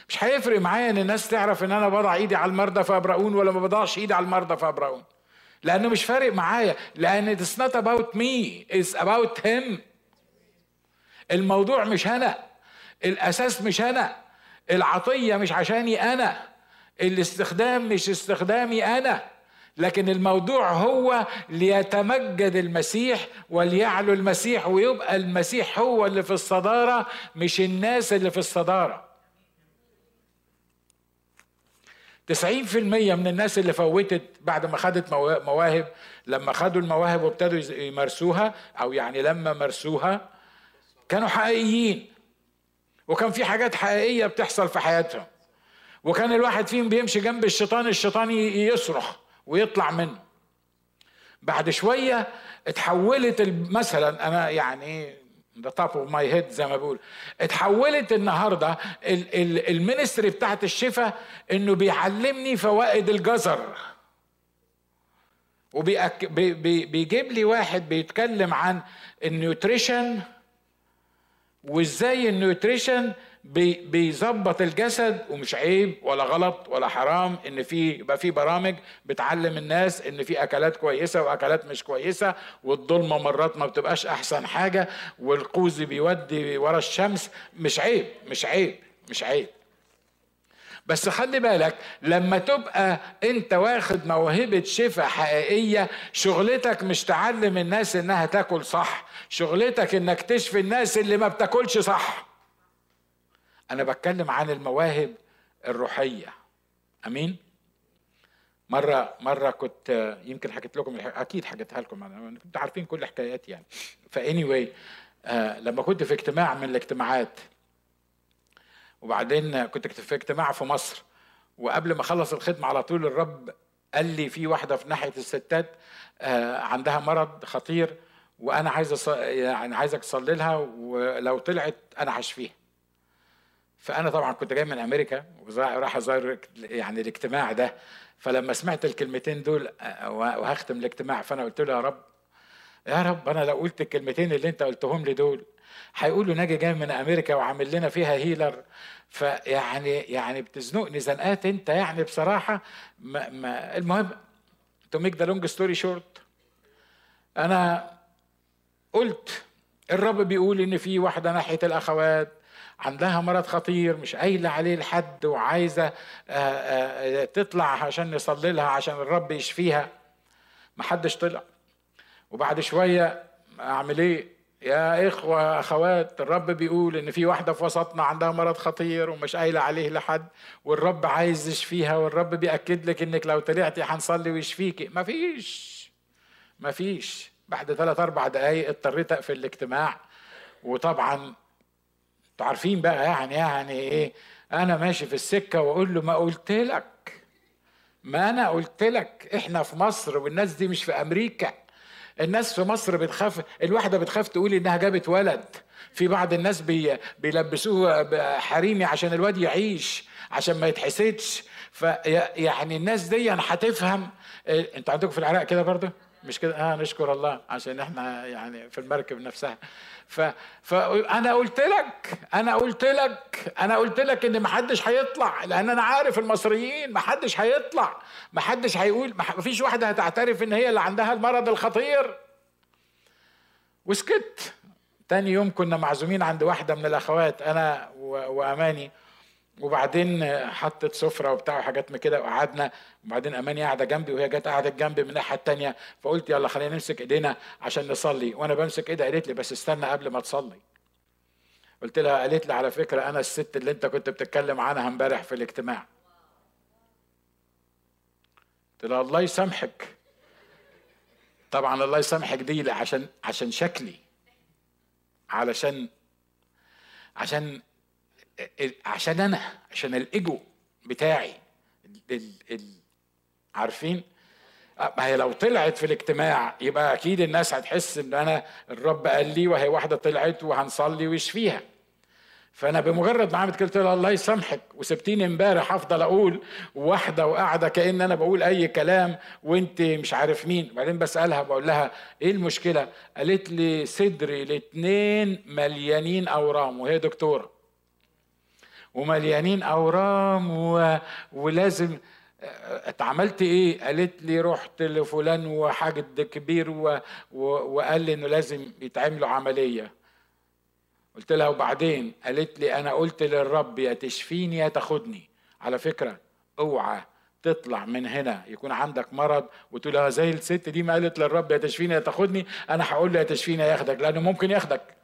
مش هيفرق معايا إن الناس تعرف إن أنا بضع إيدي على المرضى فابرؤون ولا ما بضعش إيدي على المرضى فابرؤون لأنه مش فارق معايا لأن it's not about me it's about him. الموضوع مش أنا الأساس مش أنا العطية مش عشاني أنا الاستخدام مش استخدامي أنا. لكن الموضوع هو ليتمجد المسيح وليعلو المسيح ويبقى المسيح هو اللي في الصدارة مش الناس اللي في الصدارة. 90% من الناس اللي فوتت بعد ما خدت مواهب لما خدوا المواهب وابتدوا يمارسوها أو يعني لما مارسوها كانوا حقيقيين. وكان في حاجات حقيقية بتحصل في حياتهم. وكان الواحد فيهم بيمشي جنب الشيطان الشيطان يصرخ ويطلع منه. بعد شوية اتحولت مثلا أنا يعني the top of my head زي ما بقول اتحولت النهارده ال ministry بتاعت الشفاء إنه بيعلمني فوائد الجزر. وبيجيب لي واحد بيتكلم عن ال nutrition وإزاي ال nutrition بيظبط الجسد ومش عيب ولا غلط ولا حرام إن في يبقى في برامج بتعلم الناس إن في أكلات كويسة وأكلات مش كويسة والزلمة مرات ما بتبقاش أحسن حاجة وال cows بيودي ورا الشمس مش عيب مش عيب مش عيب. بس خلي بالك لما تبقى أنت واخد موهبة شفاء حقيقية شغلتك مش تعلم الناس إنها تاكل صح شغلتك إنك تشفي الناس اللي ما بتاكلش صح. أنا بتكلم عن المواهب الروحية. أمين؟ مرة مرة كنت يمكن حكيت لكم أكيد حكيتها لكم أنا كنت عارفين كل حكاياتي يعني. فاني واي آه لما كنت في اجتماع من الاجتماعات وبعدين كنت في اجتماع في مصر وقبل ما أخلص الخدمة على طول الرب قال لي في واحدة في ناحية الستات آه عندها مرض خطير وأنا عايز يعني عايزك تصلي لها ولو طلعت أنا هشفيها. فأنا طبعا كنت جاي من أمريكا وراح ازور يعني الاجتماع ده. فلما سمعت الكلمتين دول وهختم الاجتماع فأنا قلت له يا رب يا رب أنا لو قلت الكلمتين اللي أنت قلتهم لي دول هيقولوا ناجي جاي من أمريكا وعامل لنا فيها healer. فيعني يعني بتزنقني زنقات أنت يعني بصراحة. ما ما المهم to make the long story short أنا قلت الرب بيقول إن في واحدة ناحية الأخوات عندها مرض خطير مش قايلة عليه لحد وعايزة آه، آه، تطلع عشان نصلي لها عشان الرب يشفيها. ما حدش طلع. وبعد شوية أعمل إيه؟ يا إخوة أخوات الرب بيقول إن في واحدة في وسطنا عندها مرض خطير ومش قايلة عليه لحد والرب عايز يشفيها والرب بيأكد لك إنك لو طلعتي هنصلي ويشفيكي مفيش مفيش بعد ثلاث أربع دقايق اضطريت أقفل الاجتماع. وطبعا أنتوا عارفين بقى يعني يعني إيه؟ أنا ماشي في السكة وأقول له ما قلت لك. ما أنا قلت لك إحنا في مصر والناس دي مش في أمريكا. الناس في مصر بتخاف الواحدة بتخاف تقول إنها جابت ولد. في بعض الناس بي... بيلبسوه حريمي عشان الواد يعيش عشان ما يتحسدش. فيعني الناس دي هتفهم. إيه، أنتوا عندكم في العراق كده برضه؟ مش كده؟ آه نشكر الله عشان إحنا يعني في المركب نفسها. ف فانا قلت لك أنا قلت لك أنا قلت لك إن ما حدش هيطلع لأن أنا عارف المصريين ما حدش هيطلع ما حدش هيقول ما فيش واحدة هتعترف إن هي اللي عندها المرض الخطير. وسكت. تاني يوم كنا معزومين عند واحدة من الأخوات أنا وأماني. وبعدين حطت سفرة وبتاع وحاجات من كده وقعدنا. وبعدين أماني قاعدة جنبي وهي جت قعدت جنبي من الناحية الثانية فقلت يلا خلينا نمسك إيدينا عشان نصلي. وأنا بمسك ايدها قالت لي بس استنى قبل ما تصلي. قلت لها قالت لي على فكرة أنا الست اللي أنت كنت بتتكلم عنها امبارح في الاجتماع. قلت لها الله يسامحك. طبعا الله يسامحك دي عشان عشان شكلي. علشان عشان عشان أنا عشان الايجو بتاعي ال ال عارفين؟ ما هي لو طلعت في الاجتماع يبقى أكيد الناس هتحس ان أنا الرب قال لي وهي واحدة طلعت وهنصلي ويشفيها. فأنا بمجرد ما عملت قلت لها الله يسامحك وسبتيني امبارح أفضل أقول واحدة وقاعدة كأن أنا بقول أي كلام وأنت مش عارف مين. وبعدين بسألها بقول لها إيه المشكلة؟ قالت لي صدري الاثنين مليانين أورام وهي دكتورة. ومليانين أورام و... ولازم اتعملت إيه؟ قالت لي رحت لفلان وحاجد كبير و... و... وقال لي إنه لازم يتعملوا عملية. قلت لها وبعدين؟ قالت لي أنا قلت للرب يا تشفيني يا تاخدني. على فكرة اوعى تطلع من هنا. يكون عندك مرض وتقول زي الست دي ما قالت للرب يا تشفيني يا تاخدني أنا هقول له يا تشفيني ياخدك لأنه ممكن ياخدك.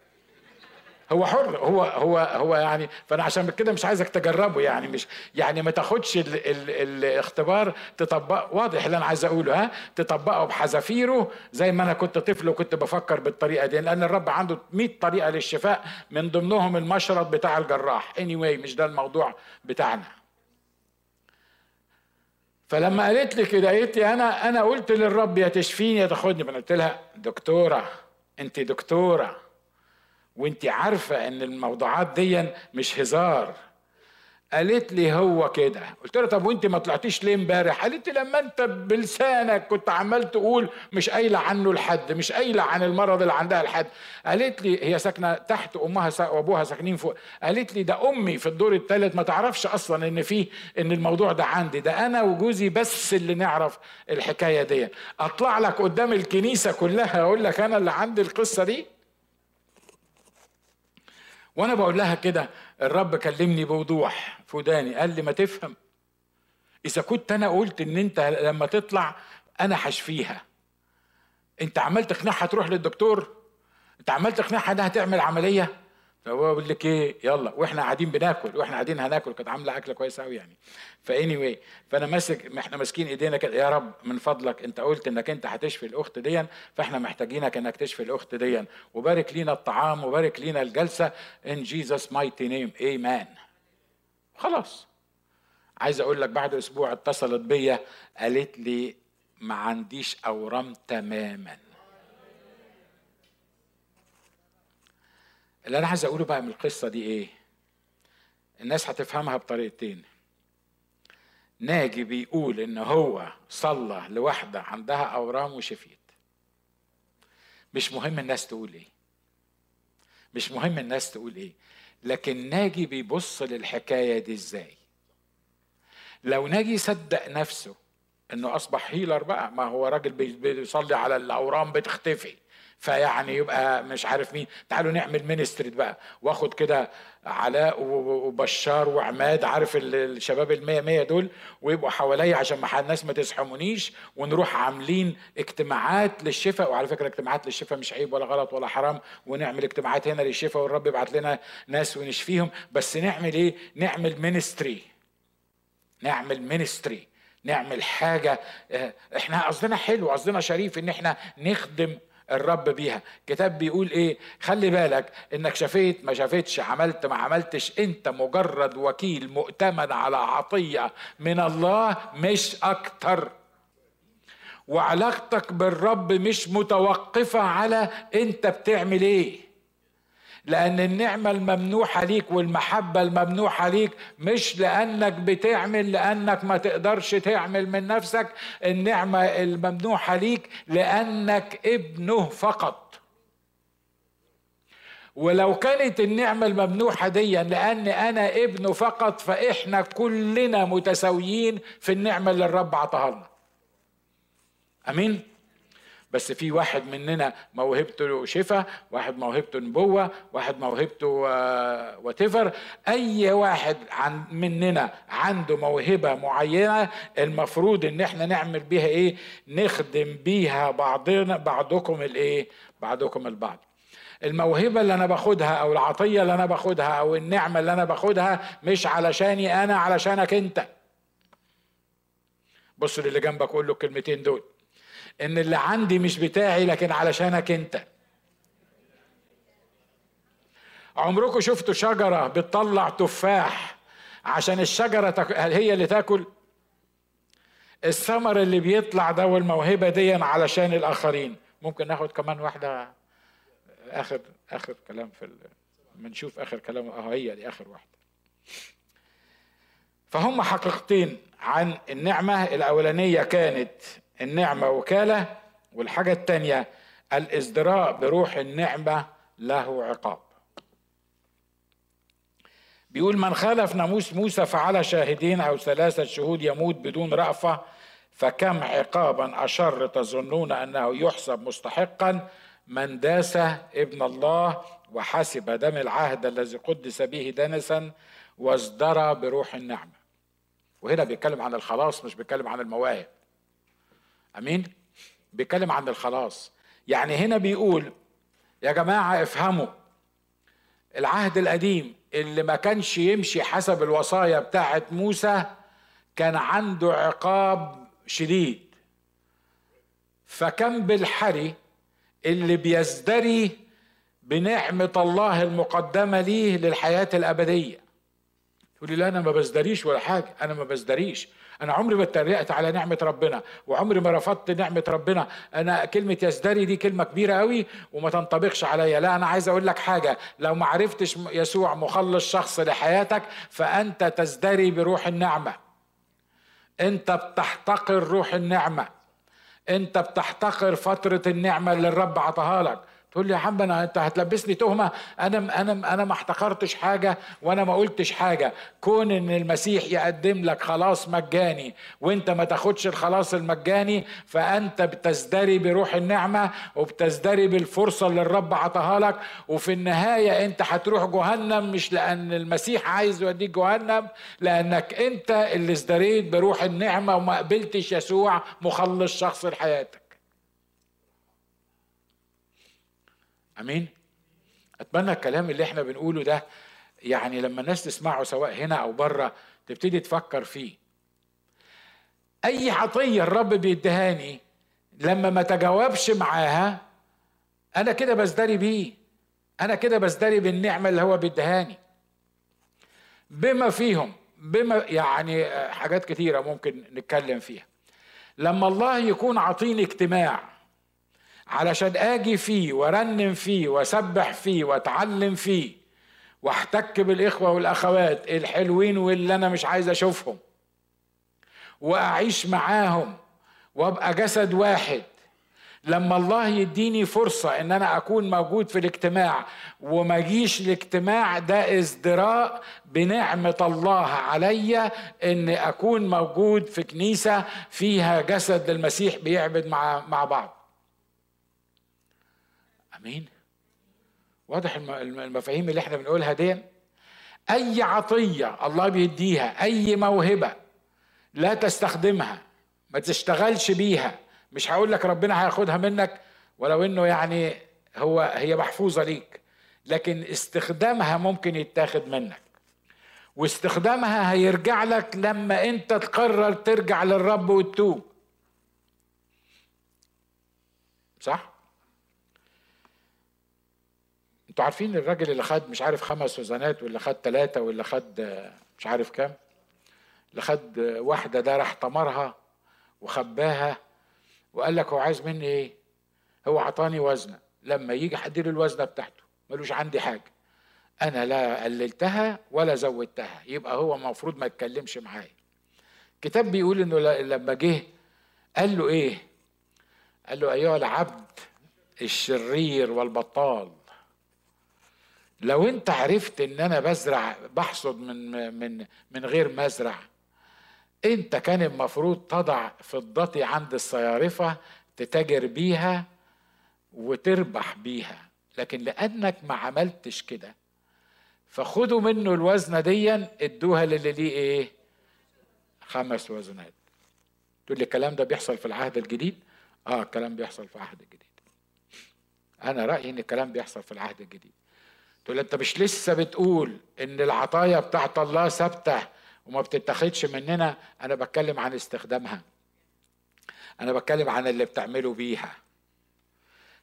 هو حر هو هو هو يعني فأنا عشان كده مش عايزك تجربه يعني مش يعني ما تاخدش ال ال الاختبار تطبق واضح اللي أنا عايز أقوله ها؟ تطبقه بحذافيره زي ما أنا كنت طفل وكنت بفكر بالطريقة دي لأن الرب عنده 100 طريقة للشفاء من ضمنهم المشرط بتاع الجراح. اني anyway مش ده الموضوع بتاعنا. فلما قالت لي كده قالت لي أنا أنا قلت للرب يا تشفيني يا تاخدني. فانا قلت لها دكتورة أنت دكتورة. وانت عارفة ان الموضوعات دي مش هزار. قالت لي هو كده. قلت لها طب وانت ما طلعتيش ليه امبارح؟ قالت لي لما انت بلسانك كنت عمال تقول مش قايلة عنه لحد مش قايلة عن المرض اللي عندها لحد. قالت لي هي ساكنة تحت أمها وأبوها ساكنين فوق. قالت لي ده أمي في الدور الثالث ما تعرفش أصلا إن في إن الموضوع ده عندي. ده أنا وجوزي بس اللي نعرف الحكاية دي أطلع لك قدام الكنيسة كلها أقول لك أنا اللي عندي القصة دي؟ وأنا بقول لها كده الرب كلمني بوضوح. في وداني قال لي ما تفهم. إذا كنت أنا قلت إن أنت لما تطلع أنا هشفيها. أنت عمال تقنعها تروح للدكتور؟ أنت عمال تقنعها إنها تعمل عملية؟ فهو بيقول لك إيه؟ يلا وإحنا قاعدين بناكل وإحنا قاعدين هناكل كانت عاملة أكلة كويسة قوي يعني. ف anyway فأنا ماسك إحنا ماسكين إيدينا كده يا رب من فضلك أنت قلت إنك أنت هتشفي الأخت دي فإحنا محتاجينك إنك تشفي الأخت دي وبارك لينا الطعام وبارك لينا الجلسة. in Jesus mighty name amen خلاص. عايز أقول لك بعد أسبوع اتصلت بيا قالت لي ما عنديش أورام تماما. اللي أنا عايز أقوله بقى من القصة دي إيه؟ الناس هتفهمها بطريقتين. ناجي بيقول إن هو صلى لواحده عندها أورام وشفيت. مش مهم الناس تقول إيه. مش مهم الناس تقول إيه. لكن ناجي بيبص للحكاية دي إزاي؟ لو ناجي صدق نفسه إنه أصبح هيلر بقى ما هو راجل بيصلي على الأورام بتختفي. فيعني يبقى مش عارف مين. تعالوا نعمل مينستري بقى. واخد كده علاء وبشار وعماد عارف الشباب المية مية دول؟ ويبقوا حواليا عشان الناس ما تزحمونيش. ونروح عاملين اجتماعات للشفاء. وعلى فكرة اجتماعات للشفاء مش عيب ولا غلط ولا حرام. ونعمل اجتماعات هنا للشفاء والرب يبعت لنا ناس ونشفيهم. بس نعمل إيه؟ نعمل ministry نعمل ministry نعمل حاجة آه، إحنا قصدنا حلو قصدنا شريف إن إحنا نخدم الرب بيها. كتاب بيقول إيه؟ خلي بالك إنك شفيت ما شفتش عملت ما عملتش أنت مجرد وكيل مؤتمن على عطية من الله مش أكتر. وعلاقتك بالرب مش متوقفة على أنت بتعمل إيه. لأن النعمة الممنوحة ليك والمحبة الممنوحة ليك مش لأنك بتعمل لأنك ما تقدرش تعمل من نفسك. النعمة الممنوحة ليك لأنك ابنه فقط. ولو كانت النعمة الممنوحة دي لأن أنا ابنه فقط فإحنا كلنا متساويين في النعمة اللي الرب عطاها لنا. أمين؟ بس في واحد مننا موهبته شفاء واحد موهبته نبوة واحد موهبته واتيفر آه، أي واحد عن مننا عنده موهبة معينة المفروض إن إحنا نعمل بيها إيه؟ نخدم بيها بعضنا بعضكم الإيه؟ بعضكم البعض. الموهبة اللي أنا باخدها أو العطية اللي أنا باخدها أو النعمة اللي أنا باخدها مش علشاني أنا علشانك أنت. بص للي جنبك قول له الكلمتين دول. إن اللي عندي مش بتاعي لكن علشانك أنت. عمركم شفتوا شجرة بتطلع تفاح عشان الشجرة هي اللي تاكل؟ الثمر اللي بيطلع ده والموهبة دي علشان الآخرين. ممكن ناخد كمان واحدة آخر آخر كلام في بنشوف آخر كلام. أهو هي دي آخر واحدة. فهم حقيقتين عن النعمة الأولانية كانت النعمة وكالة والحاجة الثانية الإزدراء بروح النعمة له عقاب. بيقول من خالف ناموس موسى فعلى شاهدين أو ثلاثة شهود يموت بدون رأفة فكم عقابا أشر تظنون أنه يحسب مستحقا؟ من داس ابن الله وحسب دم العهد الذي قدس به دنسا وازدرى بروح النعمة. وهنا بيتكلم عن الخلاص مش بيتكلم عن المواهب. أمين؟ بيتكلم عن الخلاص. يعني هنا بيقول يا جماعة افهموا العهد القديم اللي ما كانش يمشي حسب الوصايا بتاعه موسى كان عنده عقاب شديد. فكم بالحري اللي بيزدري بنعمة الله المقدمة ليه للحياة الأبدية. تقول لي لا أنا ما بزدريش ولا حاجة أنا ما بزدريش. أنا عمري ما اتريقت على نعمة ربنا وعمري ما رفضت نعمة ربنا. أنا كلمة يزدري دي كلمة كبيرة قوي وما تنطبقش عليا. لا أنا عايز أقول لك حاجة لو ما عرفتش يسوع مخلص شخص لحياتك فأنت تزدري بروح النعمة. أنت بتحتقر روح النعمة. أنت بتحتقر فترة النعمة اللي الرب عطاها لك. تقول لي يا عم أنا أنت هتلبسني تهمة؟ أنا أنا أنا ما احتقرتش حاجة وأنا ما قلتش حاجة. كون إن المسيح يقدم لك خلاص مجاني وأنت ما تاخدش الخلاص المجاني فأنت بتزدري بروح النعمة وبتزدري بالفرصة اللي الرب عطاها لك. وفي النهاية أنت هتروح جهنم مش لأن المسيح عايز يوديك جهنم لأنك أنت اللي ازدريت بروح النعمة وما قبلتش يسوع مخلص شخص لحياتك. آمين. أتمنى الكلام اللي إحنا بنقوله ده يعني لما الناس تسمعه سواء هنا أو بره تبتدي تفكر فيه. أي عطية الرب بيدهاني لما ما تجاوبش معاها أنا كده بزدري بيه. أنا كده بزدري بالنعمة اللي هو بيدهاني. بما فيهم بما يعني حاجات كتيرة ممكن نتكلم فيها. لما الله يكون عطيني اجتماع علشان آجي فيه وارنم فيه واسبح فيه واتعلم فيه واحتك بالإخوة والأخوات الحلوين واللي أنا مش عايز أشوفهم وأعيش معاهم وأبقى جسد واحد. لما الله يديني فرصة إن أنا أكون موجود في الاجتماع وما اجيش الاجتماع ده ازدراء بنعمة الله عليا إن أكون موجود في كنيسة فيها جسد للمسيح بيعبد مع مع بعض. آمين. واضح المفاهيم اللي إحنا بنقولها دي. أي عطية الله بيديها أي موهبة لا تستخدمها ما تشتغلش بيها مش هقول لك ربنا هياخدها منك ولو إنه يعني هو هي محفوظة ليك لكن استخدامها ممكن يتاخد منك. واستخدامها هيرجع لك لما أنت تقرر ترجع للرب وتتوب. صح؟ أنتوا عارفين الراجل اللي خد مش عارف خمس وزنات ولا خد ثلاثة ولا خد مش عارف كام اللي خد واحدة ده راح طمرها وخباها وقال لك هو عايز مني إيه؟ هو عطاني وزنة. لما يجي حد له الوزنة بتاعته ملوش عندي حاجة. أنا لا قللتها ولا زودتها. يبقى هو المفروض ما يتكلمش معايا. الكتاب بيقول إنه لما جه قال له إيه؟ قال له أيها العبد الشرير والبطال. لو انت عرفت ان أنا بزرع بحصد من من من غير مزرع انت كان المفروض تضع فضتي عند الصيارفة تتاجر بيها وتربح بيها. لكن لأنك ما عملتش كده فخدوا منه الوزنة دي ادوها للي ليه إيه؟ خمس وزنات. تقول لي الكلام ده بيحصل في العهد الجديد؟ آه الكلام بيحصل في العهد الجديد أنا رأيي إن الكلام بيحصل في العهد الجديد. تقول أنت مش لسه بتقول إن العطايا بتاعت الله ثابتة وما بتتاخدش مننا؟ أنا بتكلم عن استخدامها. أنا بتكلم عن اللي بتعمله بيها.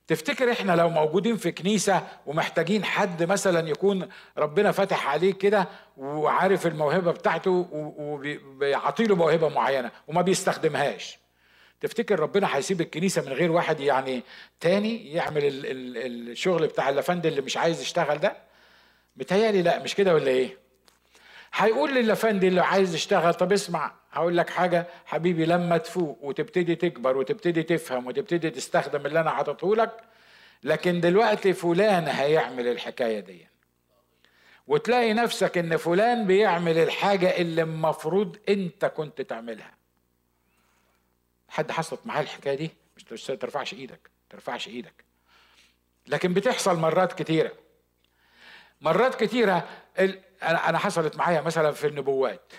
تفتكر إحنا لو موجودين في كنيسة ومحتاجين حد مثلا يكون ربنا فاتح عليه كده وعارف الموهبة بتاعته وبيعطي له موهبة معينة وما بيستخدمهاش؟ تفتكر ربنا هيسيب الكنيسة من غير واحد يعني تاني يعمل الشغل بتاع اللفند اللي مش عايز يشتغل ده؟ متهيألي لا مش كده ولا إيه؟ هيقول للافندي اللي عايز يشتغل طب اسمع هقول لك حاجة حبيبي لما تفوق وتبتدي تكبر وتبتدي تفهم وتبتدي تستخدم اللي أنا حاطته لك لكن دلوقتي فلان هيعمل الحكاية دي. وتلاقي نفسك إن فلان بيعمل الحاجة اللي المفروض أنت كنت تعملها. حد حصلت معاه الحكاية دي مش ترفعش إيدك ترفعش إيدك. لكن بتحصل مرات كتيرة. مرات كتيرة أنا حصلت معايا مثلا في النبوات.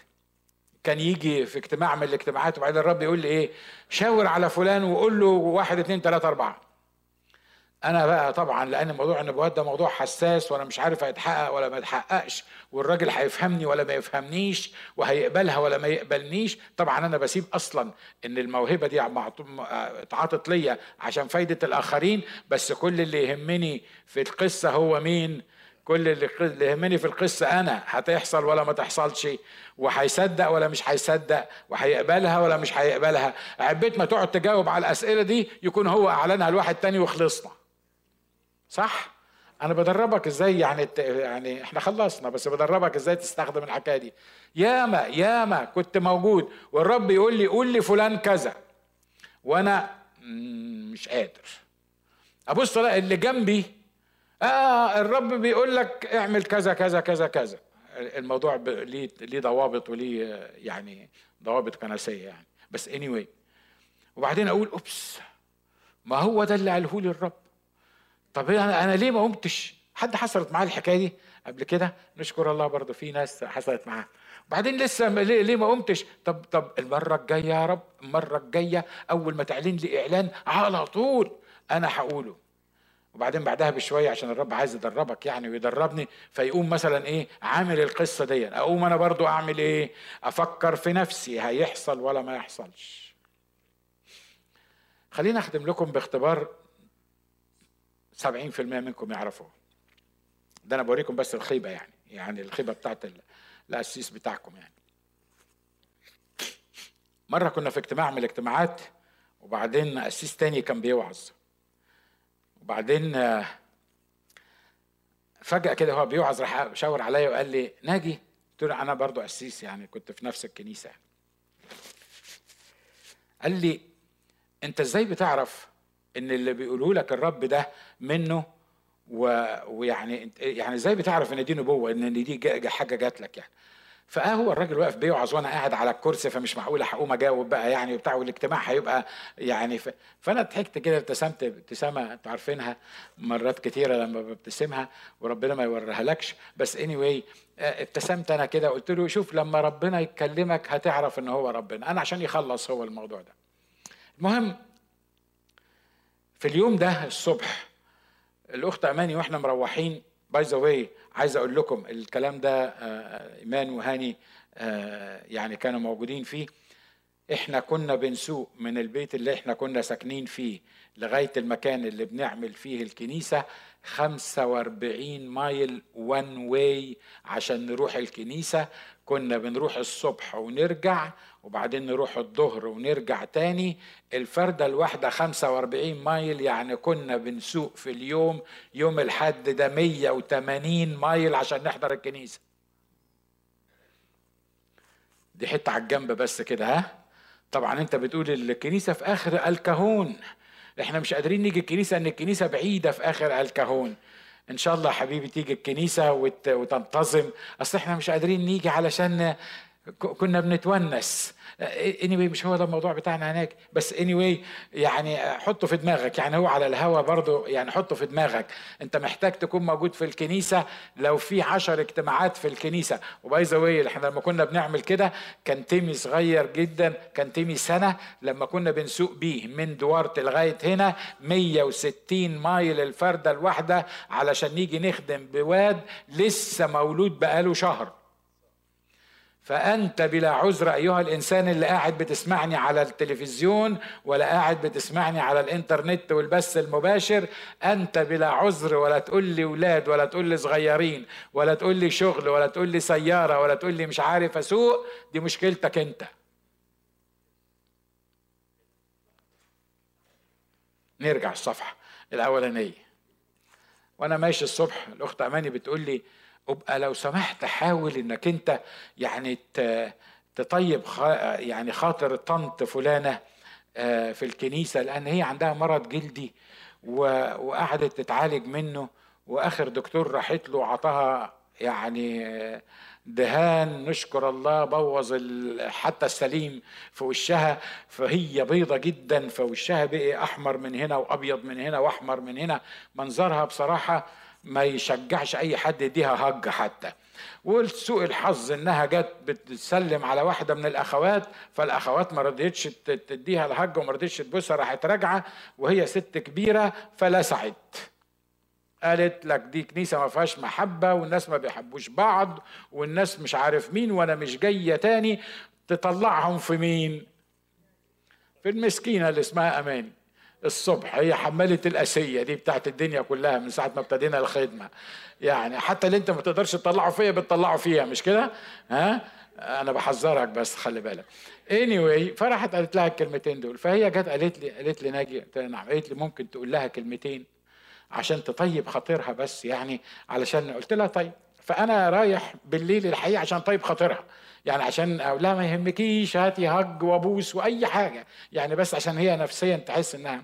كان يجي في اجتماع من الاجتماعات وبعدين الرب يقول لي إيه؟ شاور على فلان وقول له واحد اتنين تلاتة أربعة. أنا بقى طبعا لأن موضوع النبوات ده موضوع حساس وأنا مش عارف هيتحقق ولا ما يتحققش والراجل هيفهمني ولا ما يفهمنيش وهيقبلها ولا ما يقبلنيش. طبعا أنا بسيب أصلا إن الموهبة دي اتعاطت ليا عشان فايدة الآخرين بس كل اللي يهمني في القصة هو مين؟ كل اللي يهمني في القصة أنا. هتحصل ولا ما تحصلش وهيصدق ولا مش هيصدق وهيقبلها ولا مش هيقبلها. عبيت ما تقعد تجاوب على الأسئلة دي يكون هو أعلنها لواحد تاني وخلصنا. صح؟ أنا بدربك إزاي يعني يعني إحنا خلصنا بس بدربك إزاي تستخدم الحكاية دي؟ ياما ياما كنت موجود والرب يقول لي قول لي فلان كذا. وأنا مش قادر. أبص ألاقي اللي جنبي آه الرب بيقول لك اعمل كذا كذا كذا كذا. الموضوع ليه ليه ضوابط وليه يعني ضوابط كنسية يعني. بس اني anyway. وبعدين أقول أوبس ما هو ده اللي قاله لي الرب؟ طب أنا أنا ليه ما قمتش؟ حد حصلت معاه الحكاية دي قبل كده؟ نشكر الله برضه في ناس حصلت معاه وبعدين لسه ليه, ليه ما قمتش؟ طب طب المرة الجاية يا رب المرة الجاية أول ما تعلن لي إعلان على طول أنا هقوله. وبعدين بعدها بشوية عشان الرب عايز يدربك يعني ويدربني فيقوم مثلا إيه عامل القصة دي. أقوم أنا برضو أعمل إيه؟ أفكر في نفسي هيحصل ولا ما يحصلش. خليني أخدم لكم باختبار 70% منكم يعرفوه. ده أنا بوريكم بس الخيبة يعني يعني الخيبة بتاعت القسيس بتاعكم يعني. مرة كنا في اجتماع من الاجتماعات وبعدين قسيس تاني كان بيوعظ. وبعدين فجأة كده هو بيوعظ راح شاور عليا وقال لي ناجي؟ قلت له أنا برضو قسيس يعني كنت في نفس الكنيسة. قال لي أنت إزاي بتعرف إن اللي بيقوله لك الرب ده منه و... ويعني يعني إزاي بتعرف إن دي نبوة؟ إن دي. حاجة جات لك يعني. فأه هو الراجل واقف بيوعظ وأنا قاعد على الكرسي فمش معقول هقوم أجاوب بقى يعني وبتاع والاجتماع هيبقى يعني ف... فأنا ضحكت كده ابتسمت ابتسامة أنتوا عارفينها مرات كتيرة لما ببتسمها وربنا ما يوريها لكش بس anyway ابتسمت أنا كده قلت له شوف لما ربنا يكلمك هتعرف إن هو ربنا. أنا عشان يخلص هو الموضوع ده. المهم في اليوم ده الصبح الأخت أماني وإحنا مروحين by the way عايز أقول لكم الكلام ده آه، إيمان وهاني آه، يعني كانوا موجودين فيه. إحنا كنا بنسوق من البيت اللي إحنا كنا ساكنين فيه لغاية المكان اللي بنعمل فيه الكنيسة 45 mile one way عشان نروح الكنيسة. كنا بنروح الصبح ونرجع وبعدين نروح الظهر ونرجع تاني. الفردة الواحدة 45 mile يعني كنا بنسوق في اليوم يوم الحد ده 180 mile عشان نحضر الكنيسة. دي حتة على الجنب بس كده ها؟ طبعا أنت بتقول الكنيسة في آخر الكهون. إحنا مش قادرين نيجي الكنيسة ان الكنيسة بعيدة في آخر الكهون. إن شاء الله حبيبي تيجي الكنيسة وتنتظم. أصل إحنا مش قادرين نيجي علشان كنا بنتونس. Anyway مش هو ده الموضوع بتاعنا هناك. بس اني anyway يعني حطه في دماغك. يعني هو على الهوا برضه يعني حطه في دماغك. انت محتاج تكون موجود في الكنيسة لو في عشر اجتماعات في الكنيسة. و by the way إحنا لما كنا بنعمل كده كان Timmy صغير جدا كان Timmy سنة لما كنا بنسوق بيه من دوارت لغاية هنا 160 mile الفردة الواحدة علشان نيجي نخدم بواد لسه مولود بقاله شهر. فأنت بلا عذر أيها الإنسان اللي قاعد بتسمعني على التلفزيون ولا قاعد بتسمعني على الإنترنت والبث المباشر أنت بلا عذر ولا تقول لي ولاد ولا تقول لي صغيرين ولا تقول لي شغل ولا تقول لي سيارة ولا تقول لي مش عارف أسوق دي مشكلتك أنت. نرجع الصفحة الأولانية. وأنا ماشي الصبح الأخت أماني بتقول لي أبقى لو سمحت حاول إنك أنت يعني تطيب يعني خاطر طنط فلانة آه، في الكنيسة لأن هي عندها مرض جلدي وقعدت تتعالج منه وآخر دكتور راحت له عطاها يعني دهان نشكر الله بوظ حتى السليم في وشها فهي بيضة جدا فوشها بقي أحمر من هنا وأبيض من هنا وأحمر من هنا. منظرها بصراحة ما يشجعش أي حد يديها هج حتى. ولسوء الحظ إنها جت بتسلم على واحدة من الأخوات فالأخوات ما رضيتش تديها الهج وما رضيتش تبوسها راحت راجعة وهي ست كبيرة فلسعت. قالت لك دي كنيسة ما فيهاش محبة والناس ما بيحبوش بعض والناس مش عارف مين وأنا مش جاية تاني تطلعهم في مين؟ في المسكينة اللي اسمها أماني الصبح هي حمالة الأسية دي بتاعت الدنيا كلها من ساعة ما ابتدينا الخدمة. يعني حتى اللي انت ما تقدرش تطلعه فيا بتطلعه فيها مش كده؟ ها؟ أنا بحذرك بس خلي بالك. Anyway فراحت قالت لها الكلمتين دول. فهي جت قالت لي قالت لي ناجي نعم. قالت لي ممكن تقول لها كلمتين عشان تطيب خاطرها بس يعني علشان قلت لها طيب. فأنا رايح بالليل الحقيقة عشان طيب خاطرها. يعني عشان أقول لها ما يهمكيش هاتي هج وأبوس وأي حاجة. يعني بس عشان هي نفسيا تحس إنها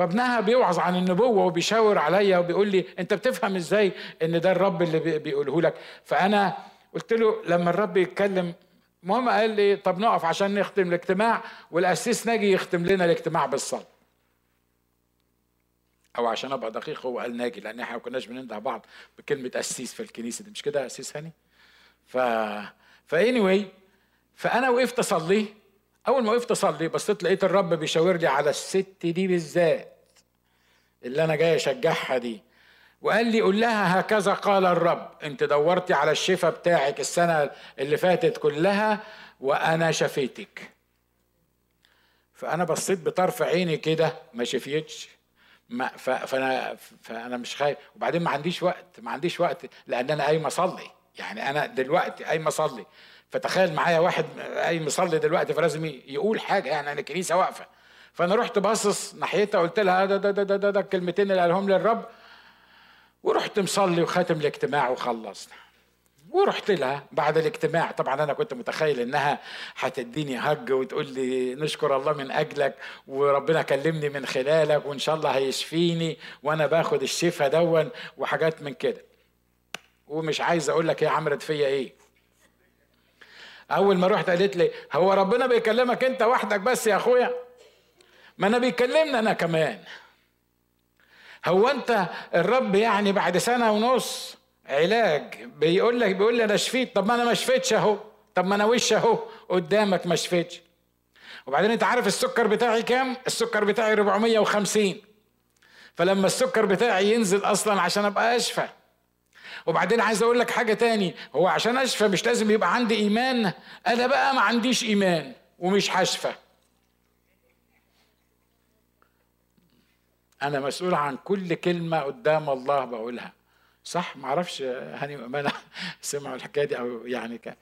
فابنها بيوعظ عن النبوة وبيشاور عليا وبيقول لي انت بتفهم إزاي ان ده الرب اللي بيقوله لك؟ فانا قلت له لما الرب يتكلم المهم قال لي طب نقف عشان نختم الاجتماع والقسيس ناجي يختم لنا الاجتماع بالصلاه. أو عشان أبقى دقيق هو قال ناجي لأن إحنا ما كناش بننده بعض بكلمة قسيس في الكنيسة دي. مش كده قسيس هاني؟ ف ف anyway فأنا وقفت اصلي أول ما وقفت أصلي بصيت لقيت الرب بيشاور لي على الست دي بالذات اللي أنا جاي أشجعها دي. وقال لي قول لها هكذا قال الرب. أنت دورتي على الشفاء بتاعك السنة اللي فاتت كلها وأنا شفيتك. فأنا بصيت بطرف عيني كده ما شفيتش. ما فأنا فأنا مش خايف. وبعدين ما عنديش وقت ما عنديش وقت لأن أنا قايم أصلي. يعني أنا دلوقتي قايم أصلي. فتخيل معايا واحد قايم يصلي دلوقتي فلازم يقول حاجة يعني أنا الكنيسة واقفة. فأنا رحت باصص ناحيتها قلت لها ده ده ده ده, ده, ده الكلمتين اللي قالهم لي الرب. ورحت مصلي وخاتم الاجتماع وخلصنا ورحت لها بعد الاجتماع. طبعا أنا كنت متخيل إنها هتديني هج وتقول لي نشكر الله من أجلك وربنا كلمني من خلالك وإن شاء الله هيشفيني وأنا باخد الشفاء دون وحاجات من كده. ومش عايز أقول لك هي عملت فيا إيه؟ أول ما رحت قالت لي هو ربنا بيكلمك أنت وحدك بس يا أخويا؟ ما أنا بيكلمني أنا كمان. هو أنت الرب يعني بعد سنة ونص علاج؟ بيقول لك بيقول لي أنا شفيت. طب ما أنا ما شفيتش أهو. طب ما أنا وش أهو. قدامك ما شفيتش وبعدين أنت عارف السكر بتاعي كام؟ السكر بتاعي 450 فلما السكر بتاعي ينزل أصلا عشان أبقى أشفى وبعدين عايز أقول لك حاجة تاني. هو عشان أشفى مش لازم يبقى عندي إيمان. أنا بقى ما عنديش إيمان ومش هشفى. أنا مسؤول عن كل كلمة قدام الله بقولها. صح؟ ما أعرفش هاني امانه سمعوا الحكاية دي أو يعني ك...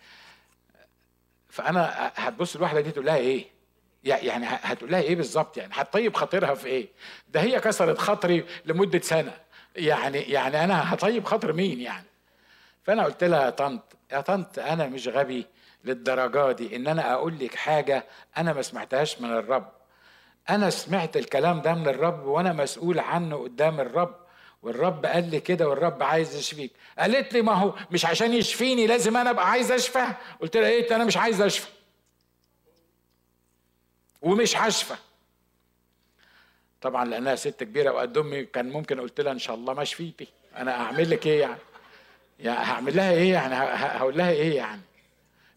فأنا هتبص الواحدة دي تقول لها إيه؟ يعني هتقول لها إيه بالظبط يعني؟ هتطيب خاطرها في إيه؟ ده هي كسرت خاطري لمدة سنة. يعني يعني أنا هطيب خاطر مين يعني؟ فأنا قلت لها يا طنط يا طنط أنا مش غبي للدرجة دي إن أنا أقول لك حاجة أنا ما سمعتهاش من الرب. أنا سمعت الكلام ده من الرب وأنا مسؤول عنه قدام الرب. والرب قال لي كده والرب عايز يشفيك. قالت لي ما هو مش عشان يشفيني لازم أنا أبقى عايز أشفى. قلت لها إيه؟ أنا مش عايز أشفى. ومش هشفى. طبعا لأنها ست كبيرة وقد أمي كان ممكن قلت لها إن شاء الله ما شفيتي. أنا اعمل لك إيه يعني؟ يعني هعمل لها إيه يعني؟ هقول لها إيه يعني؟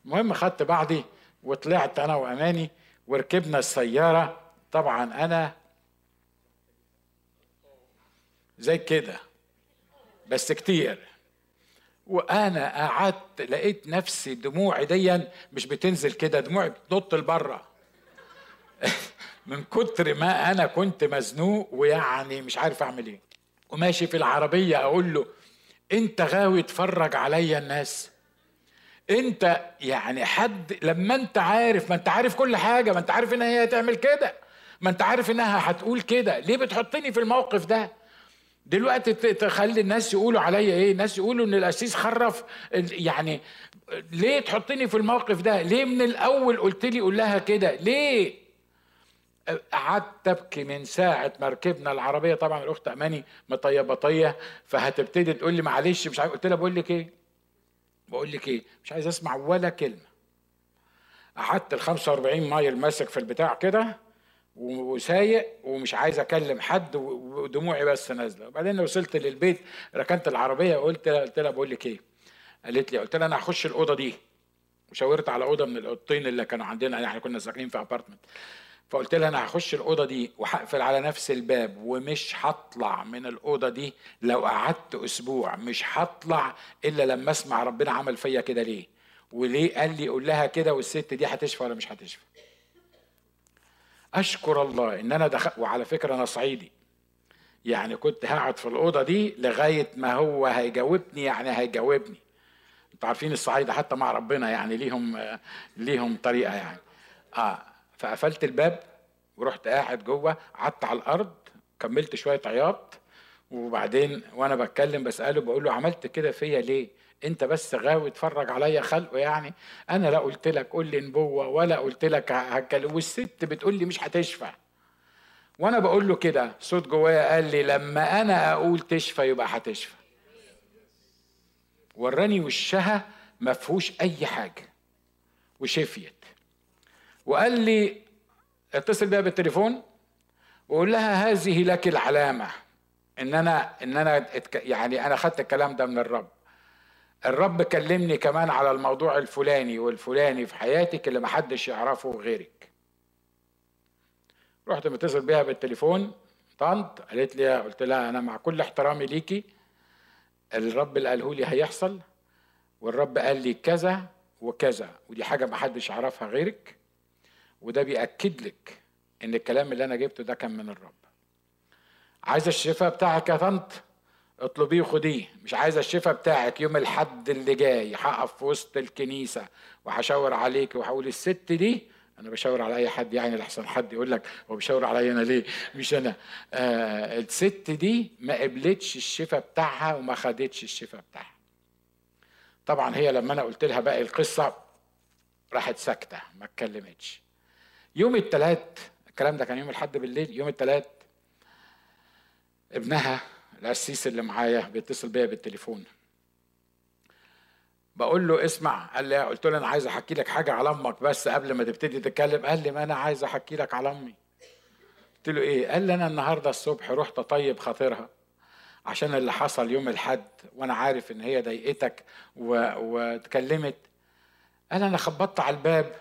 المهم خدت بعضي وطلعت أنا وأماني وركبنا السيارة. طبعا أنا زي كده بس كتير. وأنا قعدت لقيت نفسي دموعي ديا مش بتنزل كده دموعي بتنط لبره. من كتر ما أنا كنت مزنوق ويعني مش عارف أعمل إيه. وماشي في العربية أقول له أنت غاوي تفرج عليا الناس؟ أنت يعني حد لما أنت عارف ما أنت عارف كل حاجة ما أنت عارف إن هي هتعمل كده ما أنت عارف إنها هتقول كده ليه بتحطني في الموقف ده؟ دلوقتي تخلي الناس يقولوا عليا إيه؟ الناس يقولوا إن القسيس خرف يعني ليه تحطني في الموقف ده؟ ليه من الأول قلت لي قول لها كده؟ ليه؟ قعدت ابكي من ساعة ما ركبنا العربية. طبعا الأخت أماني مطيبطيه فهتبتدي تقول لي معلش مش عارف قلت لها بقول لك إيه؟ بقول لك إيه؟ مش عايز أسمع ولا كلمة. قعدت ال 45 مايل ماسك في البتاع كده وسايق ومش عايز أكلم حد ودموعي بس نازلة. وبعدين وصلت للبيت ركنت العربية وقلت قلت لها بقول لك إيه؟ قالت لي قلت لها أنا هخش الأوضة دي. وشاورت على أوضة من الأوضتين اللي كانوا عندنا يعني كنا ساكنين في apartment فقلت لها أنا هخش الأوضة دي وهقفل على نفس الباب ومش هطلع من الأوضة دي لو قعدت أسبوع مش هطلع إلا لما أسمع ربنا عمل فيا كده ليه؟ وليه قال لي قول لها كده والست دي هتشفى ولا مش هتشفى؟ أشكر الله إن أنا دخل وعلى فكرة أنا صعيدي. يعني كنت هقعد في الأوضة دي لغاية ما هو هيجاوبني يعني هيجاوبني. أنتوا عارفين الصعايدة حتى مع ربنا يعني ليهم ليهم طريقة يعني. آه. فقفلت الباب ورحت قاعد جوه قعدت على الأرض كملت شوية عياط وبعدين وأنا بتكلم بسأله بقول له عملت كده فيا ليه؟ أنت بس غاوي تفرج عليا خلقه يعني؟ أنا لا قلت لك قول لي نبوة ولا قلت لك هكلم والست بتقول لي مش هتشفى وأنا بقول له كده صوت جوايا قال لي لما أنا أقول تشفى يبقى هتشفى. وراني وشها ما فيهوش أي حاجة وشفيت. وقال لي اتصل بيها بالتليفون وقول لها هذه لك العلامة إن أنا إن أنا يعني أنا خدت الكلام ده من الرب. الرب كلمني كمان على الموضوع الفلاني والفلاني في حياتك اللي محدش يعرفه غيرك. رحت متصل بيها بالتليفون طنط قالت لي قلت لها أنا مع كل احترامي ليكي الرب اللي قاله لي هيحصل والرب قال لي كذا وكذا ودي حاجة محدش يعرفها غيرك. وده بيأكد لك إن الكلام اللي أنا جبته ده كان من الرب. عايزه الشفاء بتاعك يا طنط؟ اطلبيه وخديه. مش عايزه الشفاء بتاعك يوم الحد اللي جاي. هقف في وسط الكنيسة وهشاور عليك وهقول الست دي أنا بشاور على أي حد يعني لحسن حد يقول لك هو بيشاور عليا أنا ليه؟ مش أنا. آه الست دي ما قبلتش الشفاء بتاعها وما خدتش الشفاء بتاعها. طبعا هي لما أنا قلت لها باقي القصة راحت ساكتة ما اتكلمتش. يوم الثلاث الكلام ده كان يوم الأحد بالليل يوم الثلاث ابنها القسيس اللي معايا بيتصل بيا بالتليفون. بقول له اسمع قال لي قلت له أنا عايز أحكي لك حاجة على أمك بس قبل ما تبتدي تتكلم. قال لي ما أنا عايز أحكي لك على أمي. قلت له إيه؟ قال لي أنا النهارده الصبح رحت أطيب خاطرها عشان اللي حصل يوم الحد وأنا عارف إن هي ضايقتك. واتكلمت. قال أنا خبطت على الباب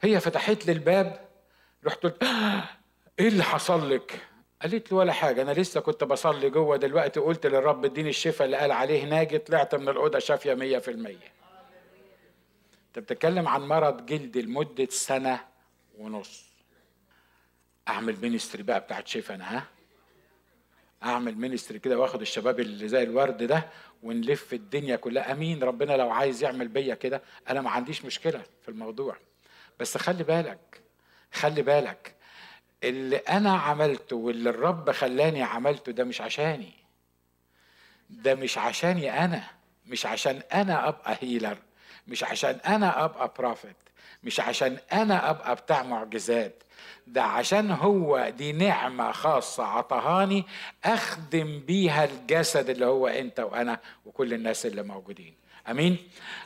هي فتحت لي الباب رحت قلت إيه اللي حصل لك؟ قالت لي ولا حاجة أنا لسه كنت بصلي جوه دلوقتي قلت للرب إديني الشفاء اللي قال عليه ناجي طلعت من الأوضة شافية مية في المية. أنت بتتكلم عن مرض جلدي لمدة سنة ونص. أعمل ministry بقى بتاعت شفاء أنا ها؟ أعمل ministry كده وآخد الشباب اللي زي الورد ده ونلف الدنيا كلها. آمين ربنا لو عايز يعمل بيا كده أنا ما عنديش مشكلة في الموضوع. بس خلي بالك خلي بالك اللي أنا عملته واللي الرب خلاني عملته ده مش عشاني. ده مش عشاني أنا مش عشان أنا أبقى هيلر مش عشان أنا أبقى بروفيت مش عشان أنا أبقى بتاع معجزات. ده عشان هو دي نعمة خاصة عطهاني أخدم بيها الجسد اللي هو أنت وأنا وكل الناس اللي موجودين. آمين.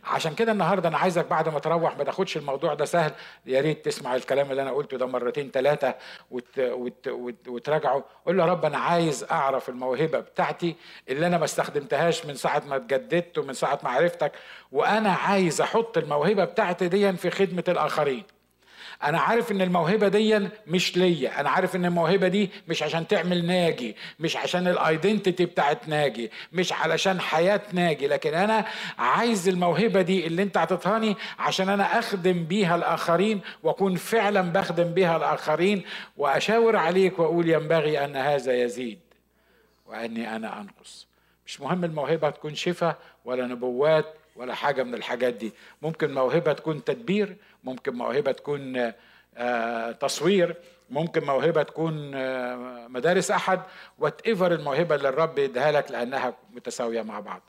عشان كده النهارده أنا عايزك بعد ما تروح ما تاخدش الموضوع ده سهل. يا ريت تسمع الكلام اللي أنا قلته ده مرتين ثلاثة وت... وت... وت... وتراجعه. قول له يا رب أنا عايز أعرف الموهبة بتاعتي اللي أنا ما استخدمتهاش من ساعة ما اتجددت ومن ساعة ما عرفتك وأنا عايز أحط الموهبة بتاعتي دي في خدمة الآخرين. أنا عارف إن الموهبة دي مش ليا. أنا عارف إن الموهبة دي مش عشان تعمل ناجي مش عشان الايدنتيتي بتاعت ناجي مش علشان حياة ناجي. لكن أنا عايز الموهبة دي اللي أنت عطيتهاني عشان أنا أخدم بيها الآخرين وأكون فعلا بخدم بيها الآخرين وأشاور عليك وأقول ينبغي أن هذا يزيد وأني أنا أنقص. مش مهم الموهبة تكون شفاء ولا نبوات ولا حاجة من الحاجات دي. ممكن موهبة تكون تدبير ممكن موهبة تكون آه، تصوير ممكن موهبة تكون آه، مدارس أحد whatever الموهبة اللي الرب يديها لك لأنها متساوية مع بعض.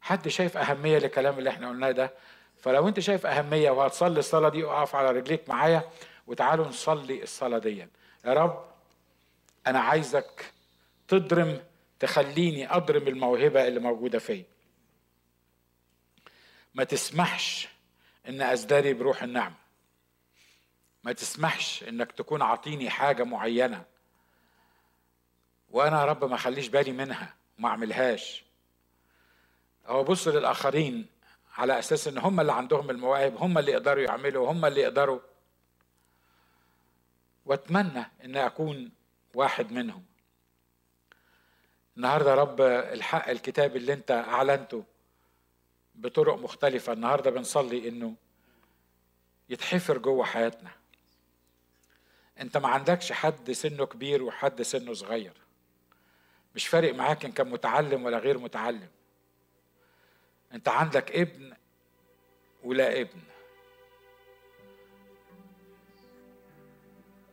حد شايف أهمية للكلام اللي إحنا قلناه ده؟ فلو أنت شايف أهمية وهتصلي الصلاة دي اقف على رجليك معايا وتعالوا نصلي الصلاة دي يا رب أنا عايزك تضرم تخليني أضرم الموهبة اللي موجودة فيا. ما تسمحش إن ازدري بروح النعمه ما تسمحش إنك تكون عطيني حاجة معينة وأنا يا رب ما أخليش بالي منها وما أعملهاش. هو بص للآخرين على أساس إن هم اللي عندهم المواهب هم اللي يقدروا يعملوا هم اللي يقدروا. وأتمنى إن أكون واحد منهم. النهارده يا رب الحق الكتاب اللي أنت أعلنته بطرق مختلفة. النهاردة بنصلي إنه يتحفر جوه حياتنا. أنت ما عندكش حد سنه كبير وحد سنه صغير. مش فارق معاك إن كان متعلم ولا غير متعلم. أنت عندك ابن ولا ابن.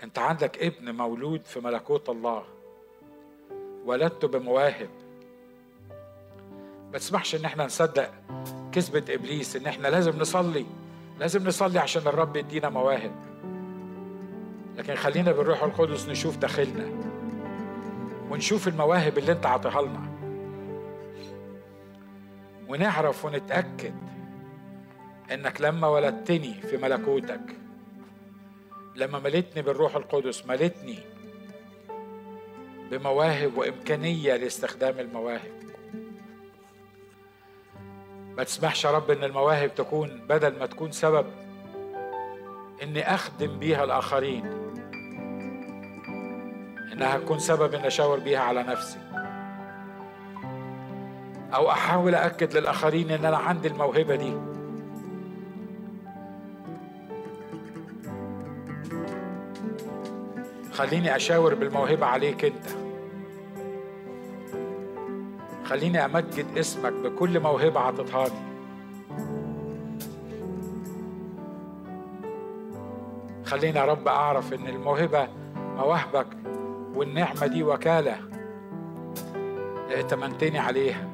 أنت عندك ابن مولود في ملكوت الله. ولدته بمواهب. ما تسمحش إن إحنا نصدق كذبة إبليس إن إحنا لازم نصلي. لازم نصلي عشان الرب يدينا مواهب. لكن خلينا بالروح القدس نشوف داخلنا. ونشوف المواهب اللي أنت عطيها لنا. ونعرف ونتأكد إنك لما ولدتني في ملكوتك لما ملتني بالروح القدس ملتني بمواهب وإمكانية لاستخدام المواهب. ما تسمحش يا رب إن المواهب تكون بدل ما تكون سبب إني أخدم بيها الآخرين. إنها تكون سبب إني أشاور بيها على نفسي. أو أحاول اكد للآخرين إن أنا عندي الموهبة دي. خليني أشاور بالموهبة عليك أنت. خليني أمجد اسمك بكل موهبة عطتها لي. خليني يا رب أعرف إن الموهبة مواهبك والنعمة دي وكالة. ائتمنتني عليها.